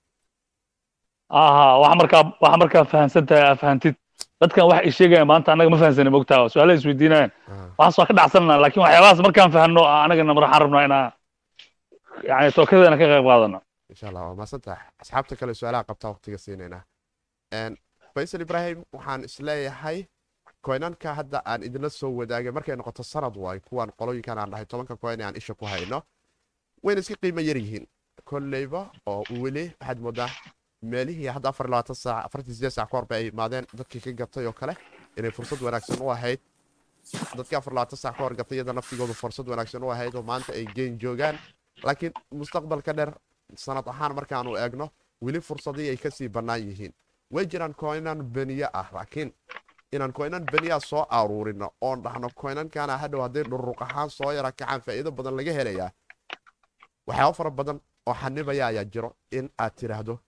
Aha wax markaa wax markaa fahansan tahay aa fahantid dadkan wax ay sheegayaan maanta annaga ma fahansanin mogtaa su'aalaha isweydiinayaan. Waxaas waa ka dhacsanana laakiin waxyaabahaas markaan fahanno anagana mar waxaan rabnaa inaa yani tookadeena ka qayb qaadano. Insha allah waa maasantahay asxaabta kale su'aalaha qabtaa waqtiga siinaynaa. Faysal ibrahim waxaan is leeyahay koynanka hadda aan idinla soo wadaagay markay noqoto sanad waay kuwan qolooyinkan aan dhahay tobanka koyn aan isha ku hayno wayna iska qiimo yar yihiin. Kolleyba oo weli waxaad moodaa meelihii hadda saac ka hor bay ay imaadeen dadkii ka gatay oo kale inay fursad wanaagsan u ahayd. Dadkii saac ka hor gatay iyada naftigoodu fursad wanaagsan u ahayd oo maanta ay geyn joogaan. Laakiin mustaqbalka dheer sanad ahaan markaanu eegno weli fursadii ay ka sii bannaan yihiin. Way jiraan koynan beniye ah laakiin inaan koynan beniya soo aruurino. Oon dhahno koynankana hadhow hadday dhururuq ahaan soo yara kacaan faa'iido badan laga helayaa. Waxyaabo fara badan oo xanibaya ayaa jiro in aad tiraahdo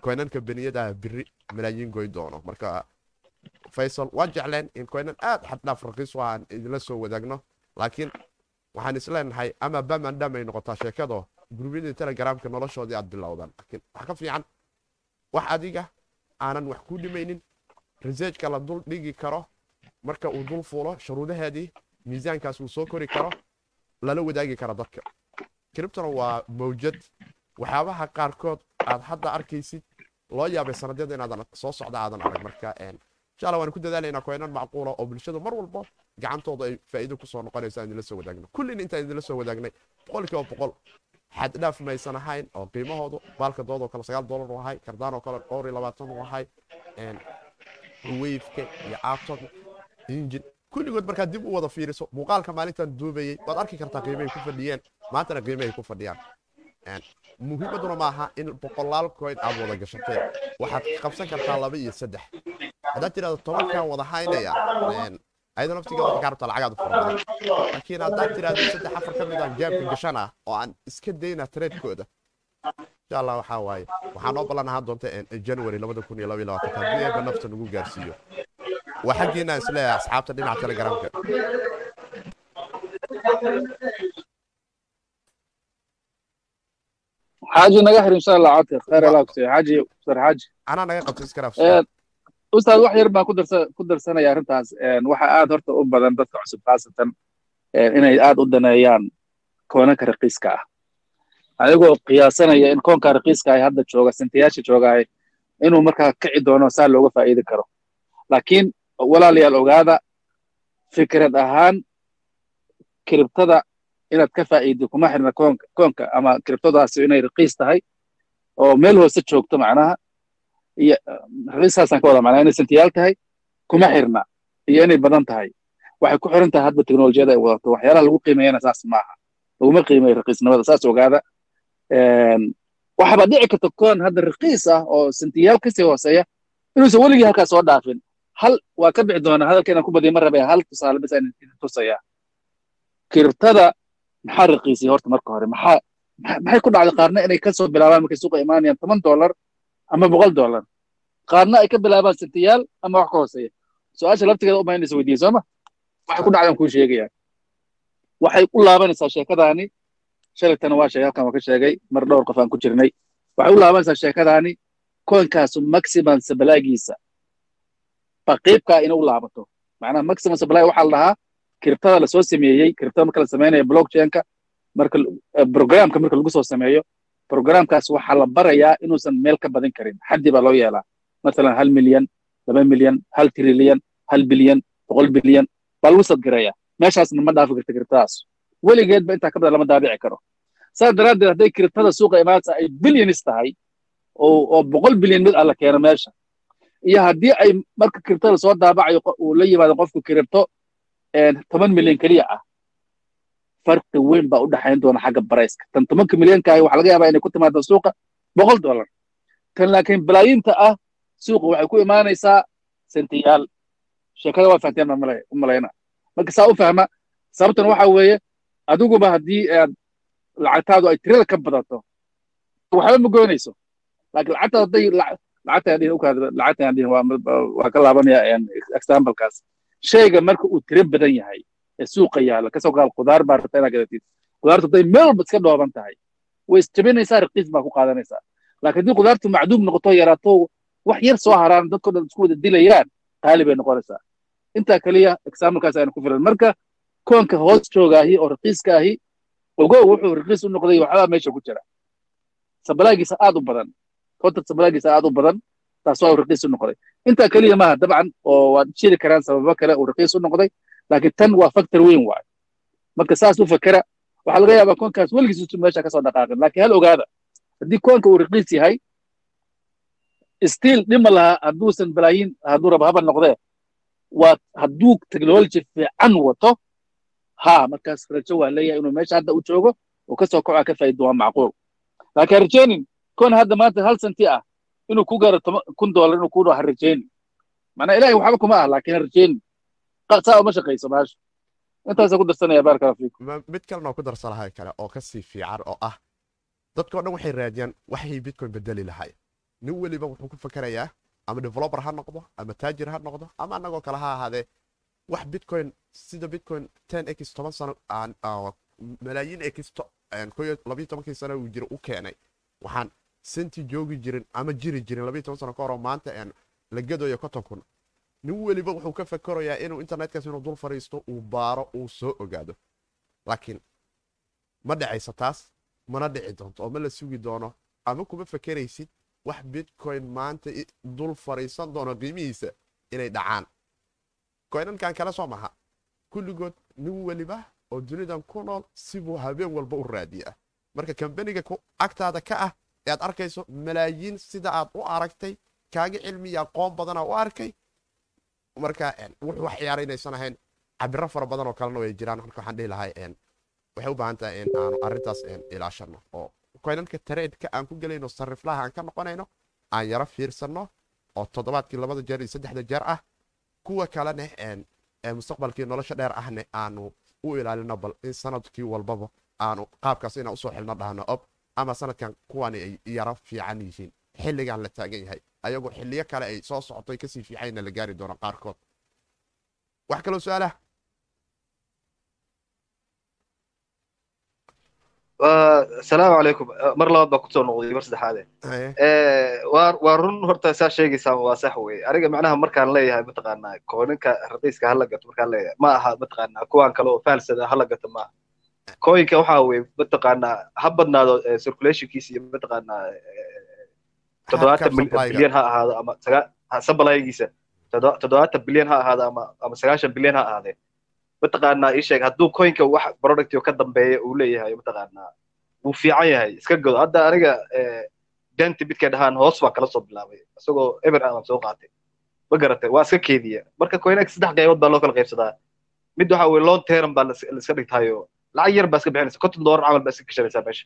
koynanka beniyada biri malaayiin goyn doono. Marka faysal waan jecleen in koynan aad xaddhaaf raqiis aan idinla soo wadaagno laakiin waxaan isleenahay ama bamandham ay noqotaa sheekado gurubyadii telegramka noloshoodii aad bilowdaan. Laakiin wax ka fiican wax adiga aanan wax ku dhimaynin researchka la dul dhigi karo marka uu dul fuulo shuruudaheedii miisaankaas uu soo kori karo lala wadaagi karo dadka. Criptona waa mawjad. Waxyaabaha qaarkood aad hadda arkaysid loo yaabay sanadyada inaadan soo socda aadan arag marka insha allah waan ku dadaalaynaa koynan macquula oo bulshadu mar walba gacantooda ay faa'iido ku soo noqonaysa aan idinla soo wadaagno. Kullina intaan idinla soo wadaagnay boqolkiiba boqol. Xaddhaaf maysan ahayn oo qiimahoodu baalka doodoo kale sagaal dollar u ahay kardaan oo kale dhowr iyo labaatan u ahay waveka iyo aptop injin kulligood markaad dib u wada fiiriso muuqaalka maalintan duubayey waad arki kartaa qiimahay ku fadhiyeen maantana qiimahay ku fadhiyaan. Muhiimaduna maaha in boqolaal coin aad wada gashateen waxaad qabsan kartaa laba iyo saddex. Haddaad tidhahdo tobankan wada haynaya ayada naftiga waxay kaa rabtaa lacagaad u fara badan laakiin haddaad tidhahdo saddex afar ka mid aan jaabka gashan ah oo aan iska dayna tradeekooda insha allah waxaa waaye waxaa noo ballan ahaan doonta january labada kun iyo laba iyo labaatanka haddii eeba nafta nagu gaarsiiyo. Waa xaggiina is leeyahay asxaabta dhinaca telegramka. Xaaji naga xir insha allah codka. Khayr allah kusiiyo xaaji ustaad xaaji. Anaa naga qabta iskaraaf ustaad wax yar baan ku darsanaya arrintaas. Waxa aad horta u badan dadka cusub khaasatan inay aad u daneeyaan koonanka raqiiska ah ayagoo qiyaasanaya in koonka raqiiska ah hadda jooga sintayaasha joogaay inuu markaa kici doono saa looga faa'iidi karo. Laakiin walaalayaal ogaada fikrad ahaan kiribtada inaad ka faa'iido kuma xirna koonka ama kiribtadaasi inay raqiis tahay oo meel hoose joogto macnaha iyo raqiiskaasaan ka wada macnaha inay sintiyaal tahay kuma xirna iyo inay badan tahay. Waxay ku xiran tahay hadba teknolojiyada ay wadato waxyaalaha lagu qiimeeyana saas maaha. Laguma qiimeeyo raqiisnimada saas ogaada waxaaba dhici karta koon hadda raqiis ah oo sintiyaal ka sii hooseeya inuusan weligii halkaas soo dhaafin. Hal waa ka bixi doonaa hadalkeena ku badiya ma rabaya hal tusaale bis aan idin tusaya kiribtada maxaa raqiisay horta marka hore? Maxaa maxay ku dhacday qaarna inay ka soo bilaabaan markay suuqa imaanayaan toban dollar ama boqol dollar? Qaarna ay ka bilaabaan sintiyaal ama wax ka hooseeya. Su'aasha laftigeeda u baahanaysa weydiiye sooma waxay ku dhacdaan kuu sheegayaan waxay u laabanaysaa sheekadaani shalaytana waa sheegay halkan waa ka sheegay mar dhowr qof aan ku jirnay. Waxay u laabanaysaa sheekadaani koonkaasu maximum sabalaagiisa baqiibkaa inay u laabato. Macnaha maximum supply waxaa la dhahaa kiribtada la soo sameeyey kiribtada marka la samaynayo blockchainka marka programka marka lagu soo sameeyo programkaas waxaa la barayaa inuusan meel ka badin karin. Xaddi baa loo yeelaa. Masalan hal milyan laba milyan hal trilyan hal bilyan boqol bilyan baa lagu sadgaraya meeshaasna ma dhaafi karta kiribtadaas weligeedba intaa ka badan lama daabici karo. Saas daraaddeed hadday kiribtada suuqa imaanaysa ay bilyanis tahay oo boqol bilyan mid alla keeno meesha. Iyo haddii ay marka kiribtada soo daabacayo uu la yimaado qofku kiribto toban milyan keliya ah farqi weyn baa u dhexayn doona xagga barayska. Tan tobanka milyankaahi waxaa laga yaabaa inay ku timaado suuqa boqol dollar. Tan laakiin balaayiinta ah suuqa waxay ku imaanaysaa sentiyaal sheekada waa fahanteen baan u marka saa u fahma sababtan waxa weeye adiguba haddii aad lacagtaadu ay tirada ka badato. Waxba ma goynayso. Laakiin lacagtaadu hadday lacagtaan ka laabanaya examplekaas. Shayga marka uu tiro badan yahay ee suuqa yaalla ka soo qaad khudaar baa rabta inaad gadatid khudaartu hadday meel walba iska dhooban tahay way isjabinaysaa raqiis baa ku qaadanaysaa. Laakiin haddii khudaartu macduum noqoto yaraato wax yar soo haraan dadkoo dhan isku wada dilayaan qaali bay noqonaysaa. Intaa keliya examplekaas aynu ku filan. Marka koonka hoos joogaahi oo raqiiska ahi ogow wuxuu raqiis u noqday waxbaa meesha ku jira. Sabalaagiisa aad u badan. Kontat sabalaagiisa aad u badan taas waa uu raqiis u noqday. Intaa keliya maaha dabcan oo waad jiri karaan sababo kale uu raqiis u noqday laakiin tan waa factor weyn waayo. Marka saas u fakera waxaa laga yaabaa koonkaas weligiis meesha ka soo dhaqaaqin. Laakiin hal ogaada haddii koonka uu raqiis yahay still dhima lahaa hadduusan balaayiin hadduu rabo haba noqdee waa hadduu technology fiican wato ha markaas rajo waa leeyahay inuu meesha hadda u joogo oo ka soo koca ka faa'iido waa macquul. Laakiin rajaynin koon hadda maanta hal senti ah inuu ku gaaro kun dollar inuu ku dhaho ha rajaynin macnaa ilahay waxba kuma ah laakiin rajaynin saa uma shaqayso maasha. Intaasa ku darsanaya baaraka allah fiikum mid kalena oo ku darsanahay kale oo ka sii fiican oo ah dadkao dhan waxay raadiyaan waxay bitcoin bedeli lahay. Nin weliba wuxuu ku fakerayaa ama developer ha noqdo ama taajir ha noqdo ama annagoo kale ha ahaadee wax bitcoin sida bitcoin ten x toban sano malaayiin x labiyo tobankii sano uu jira u keenay. Waxaan senti joogi jirin ama jiri jirin labiyo toban sano ka horoo maanta la gadayo konton kun. Nin weliba wuxuu ka fakerayaa inuu internetkaas inuu dul fariisto uu baaro uu soo ogaado. Laakiin ma dhacaysa taas mana dhici doonto oo ma la sugi doono ama kuma fakeraysid wax bitcoin maanta dul fariisan doono qiimihiisa inay dhacaan koynankan kale soo maha kulligood nin weliba oo dunidan ku nool sibuu habeen walba u raadiyaa. Marka kambaniga agtaada ka ah ee aad arkayso malaayiin sida aad u aragtay kaaga cilmi aqoon badana u arkay marka wuxuu wax ciyaara inaysan ahayn cabiro fara badan oo kalena way jiraan. Marka waxaan dhihi lahay waxay u baahan tahay aanu arrintaas ilaashano oo koynanka tareedka aan ku gelayno sariflaha aan ka noqonayno aan yaro fiirsanno oo toddobaadkii labada jeer iyo saddexda jeer ah kuwa kalena mustaqbalkii nolosha dheer ahne aanu u ilaalino bal in sannadkii walbaba aanu qaabkaas inaan u soo xilno dhahno ob ama sanadkan kuwani ay yaro fiican yihiin. Xilligaan la taagan yahay. Ayagoo xilliyo kale ay soo socotoy ka sii fiicanna la gaari doono qaarkood. Wax kaloo su'aalah asalaamu calaykum. Mar labaad baa ku soo noqday mar saddexaade waa run horta saa sheegaysaan waa sax weye aniga macnaha markaan leeyahay mataqaanaa kooninka raqiiska hala gato markaan leeyahay. Ma aha mataqaanaa kuwaan kale oo faalsada hala gato maaha kooyinka waxaa weye mataqaanaa ha badnaado circulationkiisa iyo mataqaanaa toddobaatan bilyan ha ahaado ama sabalaygiisa toddobaatan bilyan ha ahaado ama ama sagaashan bilyan ha ahaadee mataqaanaa ii sheeg hadduu coinka wax productio ka dambeeya uu leeyahay mataqaanaa wuu fiican yahay. Iska godo hadda aniga denti midkay dhahaan hoos baa kala soo bilaabay. Isagoo eber aan soo qaatay. Ma garatay waa iska keediya marka coinaga saddex qaybood baa loo kala qaybsadaa. Mid waxa weye long term baa laiska dhigtayo lacag yar baa iska bixinaysa. konton doolar camal baa iska gashanaysaa meesha.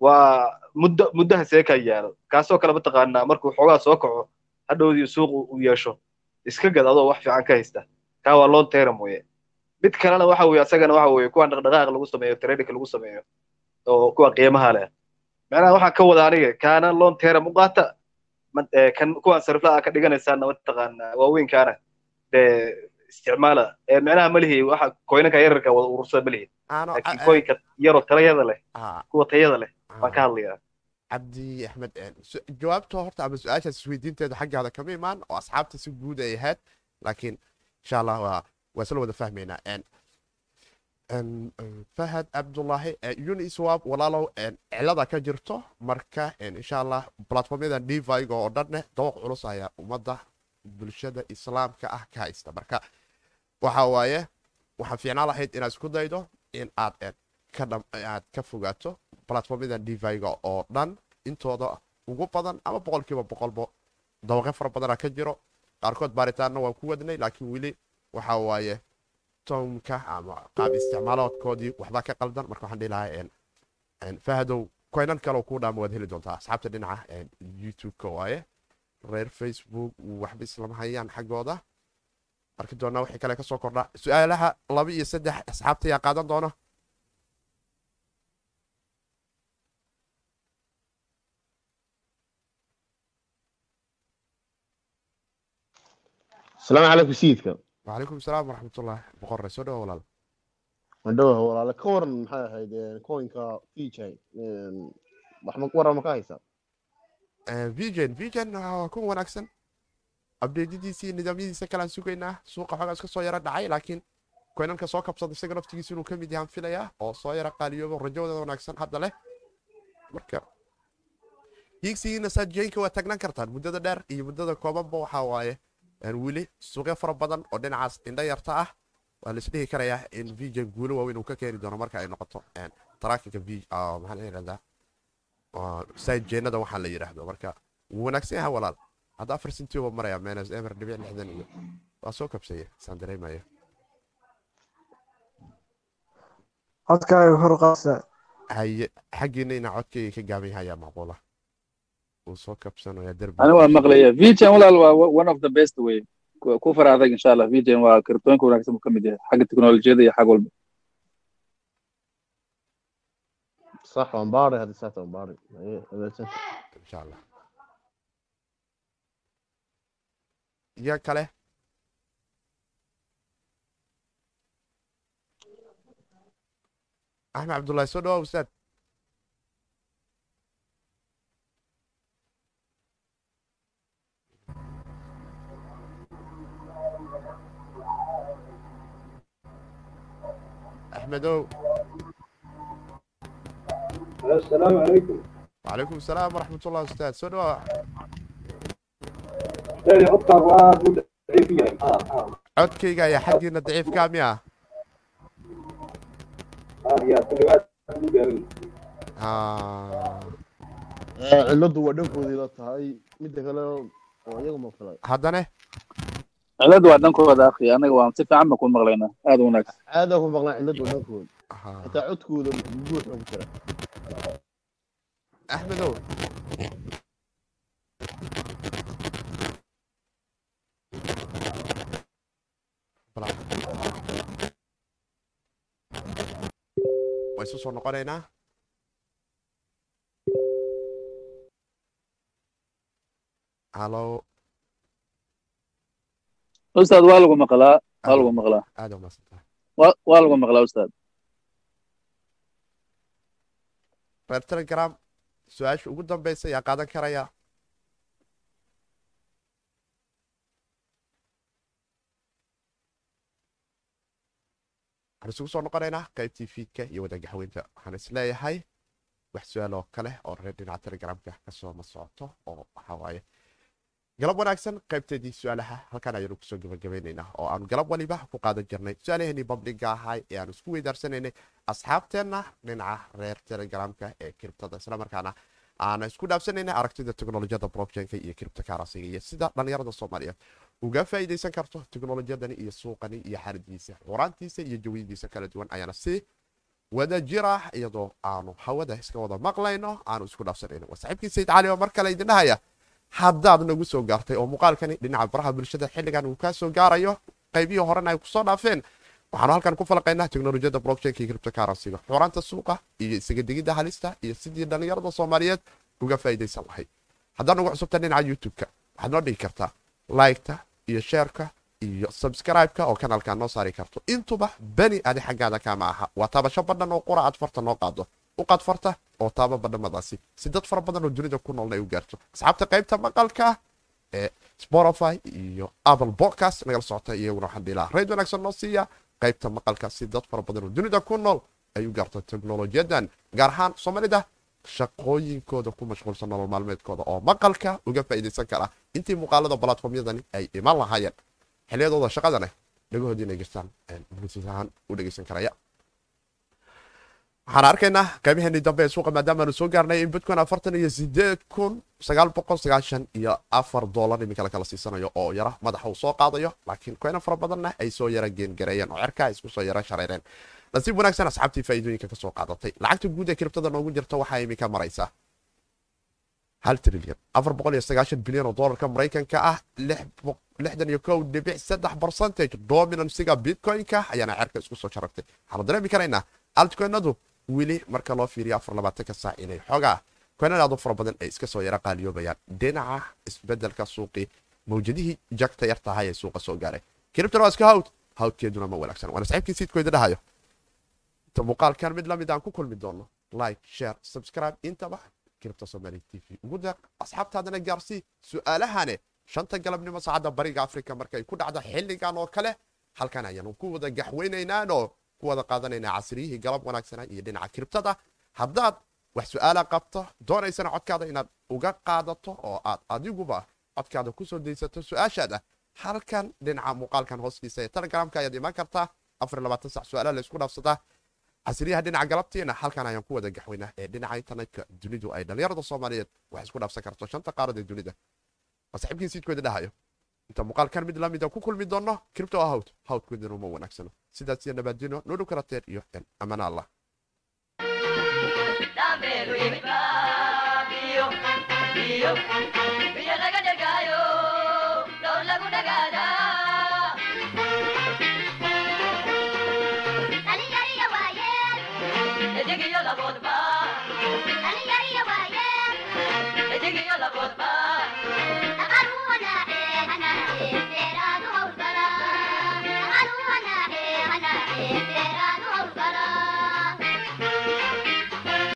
Waa muddo muddaha seekaa yaalo kaasoo kale mataqaanaa markuu xoogaa soo kaco hadhowdii suuq uu yeesho. Iska gad adoo wax fiican ka haysta. Kaa waa long term weye mid kalena waxa weye asagana waxa weye kuwan dhaqdhaqaaq lagu sameeyo trading lagu sameeyo oo kuwa qiimaha leh. Macnaha waxaan ka wada aniga kaana long term u qaata kan kuwan sariflaha ka dhiganaysaana mataqaanaa waaweynkaana dee isticmaala. Macnaha malihi waxa koynanka yararka wada urursada malihi laakiin koyinka yaroo tayada leh kuwa tayada leh baan ka hadlayaa. Cabdi axmed jawaabta horta ama su'aashaas isweydiinteeda xaggaada kama imaan oo asxaabta si guud ay ahayd laakiin insha allah waa waa isla wada fahmaynaa fahad cabdullaahi uniswab walaalow cilada ka jirto marka insha allah platformyadan diviga oo dhanne dooq culus ayaa ummadda bulshada islaamka ah ka haysta marka waxa waaye waxaa fiicnaan lahayd inaad isku daydo in aad aad ka fogaato platformyadan diviga oo dhan intooda ugu badan ama boqolkiiba boqolbo dabaqe fara badana ka jiro. Qaarkood baaritaanna waan ku wadnay laakiin weli waxa waaye toomka ama qaab isticmaaloodkoodii waxbaa ka qaldan. Marka waxaan dhihi lahaa fahdow koynan kaleo kuu dhaama waad heli doontaa. Asxaabta dhinaca youtube-ka waaye reer facebook waxba islama hayaan xaggooda. Arki doonaa wixii kale ka soo kordhaa su'aalaha laba iyo saddex asxaabta yaa qaadan doona? Asalaamu calaykum sayidka wacalaykum asalaam waraxmatullah boqore soo dhawa walaal. Madhowa walaale ka waran maxay ahayd eh, coinka vjan ehm, waran ma ka haysaa eh, vjan vjan waa kun wanaagsan. Abdeedyadiisii nidaamyadiisa kalean sugaynaa. Suuqa xoogaas ka soo yara dhacay laakiin koynanka soo kabsada isaga naftigiisu inuu ka mid yahaan filayaa oo soo yara qaaliyoobo rajawadeeda wanaagsan hadda leh. Marka hiigsigiina saa waa taagnaan kartaan. Muddada dheer iyo muddada koobanba waxaa waaye weli suuqyo fara badan oo dhinacaas indha yarta ah waa laisdhihi karayaa in vigen guulo waaweyn uu ka keeni doono marka ay noqoto taraakinka maxaa la yidhahdaa saidjeenada waxaa la yidhaahdo marka wuu wanaagsan yahay walaal. Hadda afar sintiuba maraya menes emer dhibic lixdan iyo waa soo kabsaya saan dareemaya codkaaga kor qaasa haye xaggiina inaa codkayga ka gaaban yahay ayaa macquula uu soo kabsanaya derbi ani waa maqlaya vgen walaal waa one of the best way ku fara adag insha allah vgen waa kirtooyinka wanaagsan buu ka mid yahay xagga teknolojiyada iyo xag walba صح ومباري هذه ساعة ومباري ان شاء الله يا كله احمد عبد الله سودو استاذ احمدو السلام عليكم وعليكم السلام ورحمة الله أستاذ سنوى استاذ عدك واد ضعيفية اه اه codkayga ayaa xaggiina daciifkaa miya اه يا تلوات ciladu waa dhankoodii la tahay midda kale waa iyaga ma filay haddane ciladu waa dhankooda akhi anaga waan si fiican baan ku maqlaynaa. Aad u wanaagsan. Caadaa ku maqlaan ciladu waa dhankooda. Xitaa codkooda buuxa ku jira. Axmedow waa isu soo noqonaynaa halo ustaad waa lagu maqlaa? Waa lagu maqlaa? waa lagu maqlaa ustaad reer telegram su'aasha ugu dambeysa ayaa qaadan karaya. Waxaan isugu soo noqonaynaa qaybtii fiidka iyo wadaagaxweynta waxaan is leeyahay wax su'aal oo kale oo reer dhinaca telegramka ka soo ma socoto oo waxaa waaye galab wanaagsan qaybteedii su'aalaha halkan ayaanu ku soo gabagabeynaynaa oo aanu galab waliba ku qaadan jirnay. Su'aalaheenii babdhiga ahay ee aanu isku weydaarsanaynay asxaabteenna dhinaca reer telegramka ee kiribtada. Islamarkaana aana isku dhaafsanaynay aragtida teknolojiyada blockchainka iyo kiribtokarasiga iyo sida dhallinyarada soomaaliyeed uga faa'iidaysan karto teknolojiyadani iyo suuqani iyo xaaladiisa xuraantiisa iyo jawiyadiisa kala duwan ayaana si wada jira iyadoo aanu hawada iska wada maqlayno aanu isku dhaafsanayno waa saaxiibkii sayid cali oo mar kale idin dhahaya haddaad nagu soo gaartay oo muuqaalkani dhinaca baraha bulshada xilligan uu kaa gaarayo qaybihii horena ay ku soo dhaafeen. Waxaanu halkan ku falaqaynaa teknolojiyada blockchainka iyo cryptocurrencyga. Xuraanta suuqa iyo isaga halista iyo sidii dhallinyarada soomaaliyeed uga faa'iidaysan lahayd. Haddaad nagu cusubta dhinaca youtube-ka waxaad noo dhigi kartaa liketa iyo sheerka iyo subscribe-ka oo kanaalkaa noo saari karto. Intuba beni adi xaggaada kaama aha. Waa taabasho badhan oo qura aad farta noo qaado u qaad farta oo taaba badhamadaasi. Si dad fara badan oo dunida ku noolna ay u gaarto. Asxaabta qaybta maqalka ee spotify iyo apple podcast nagala socota iyaguna waxaan dhihi lahaa rayd wanaagsan noo siiya qaybta maqalka si dad fara badan oo dunida ku nool ay u gaarto teknolojiyadan gaar ahaan soomaalida. Shaqooyinkooda ku mashquulsan nolol maalmeedkooda oo maqalka uga faa'iidaysan kara. Intii muuqaalada platformyadani ay iman lahaayeen xiliyadooda shaqadana dhagahoodii inay gastaan ahaan u dhegeysan karaya waxaan arkaynaa qaybaheenii dambe ee suuqa maadaamaanu soo gaarnay in bitcoin afartan iyo sideed kun sagaal boqol sagaashan iyo afar doolar iminka la kala siisanayo oo yara madaxa uu soo qaadayo. Laakiin koyna fara badanna ay soo yara geengareeyeen oo cerka isku soo yara shareereen. Nasiib wanaagsan asxaabtii faa'iidooyinka ka soo qaadatay. Lacagta guud ee kiribtada noogu jirta waxaa iminka maraysaa hal trilyan afar boqol iyo sagaashan bilyan oo doolarka maraykanka ah lixdan iyo kow dhibic saddex percentage dominansiga bitcoin-ka ayaana cerka isku soo sharagtay. Waxaanu dareemi karaynaa altcoinadu weli marka loo fiiriyo afar labaatanka saac inay xoogaa koinan aad u fara badan ay iska soo yara qaaliyoobayaan dhinaca isbeddelka suuqii mawjadihii jagta yar tahay ee suuqa soo gaaray. Kiribtana waa iska hawd. Hawdkeeduna ma wanaagsan. Waana saxiibkii siidkooda dhahayo. Muuqaalkan mid la mid aan ku kulmi doono like share subscribe. Intaba kiribta somali t v. Ugu deeq asxaabtaadana gaarsii su'aalahane shanta galabnimo saacadda bariga africa markay ku dhacda xilligan oo kale halkan ayaanu ku wada gaxweynaynaanoo ku wada qaadanaynaa casriyihii galab wanaagsana iyo dhinaca kiribtada haddaad wax su'aala qabto doonaysana codkaada inaad uga qaadato oo aad adiguba codkaada ku soo daysato su'aashaada. Halkan dhinaca muuqaalkan hoostiisa ee telegramka ayaad imaan kartaa. Su'aalaha la isku dhaafsataa casriyaha dhinaca galabtiina halkan ayaan ku wada gaxweynaa ee dhinaca internetka dunidu ay dhallinyarada soomaaliyeed wax isku dhaafsan karto. Shanta qaarad ee dunida. Waa saxiibkii siidkooda dhahayo inta muuqaalkan mid lamida ku kulmi doono kiribto oo hawd hawdkoodina uma wanaagsano sidaas iyo nabaadino nodhow karateen iyo amana allah. Love, Era do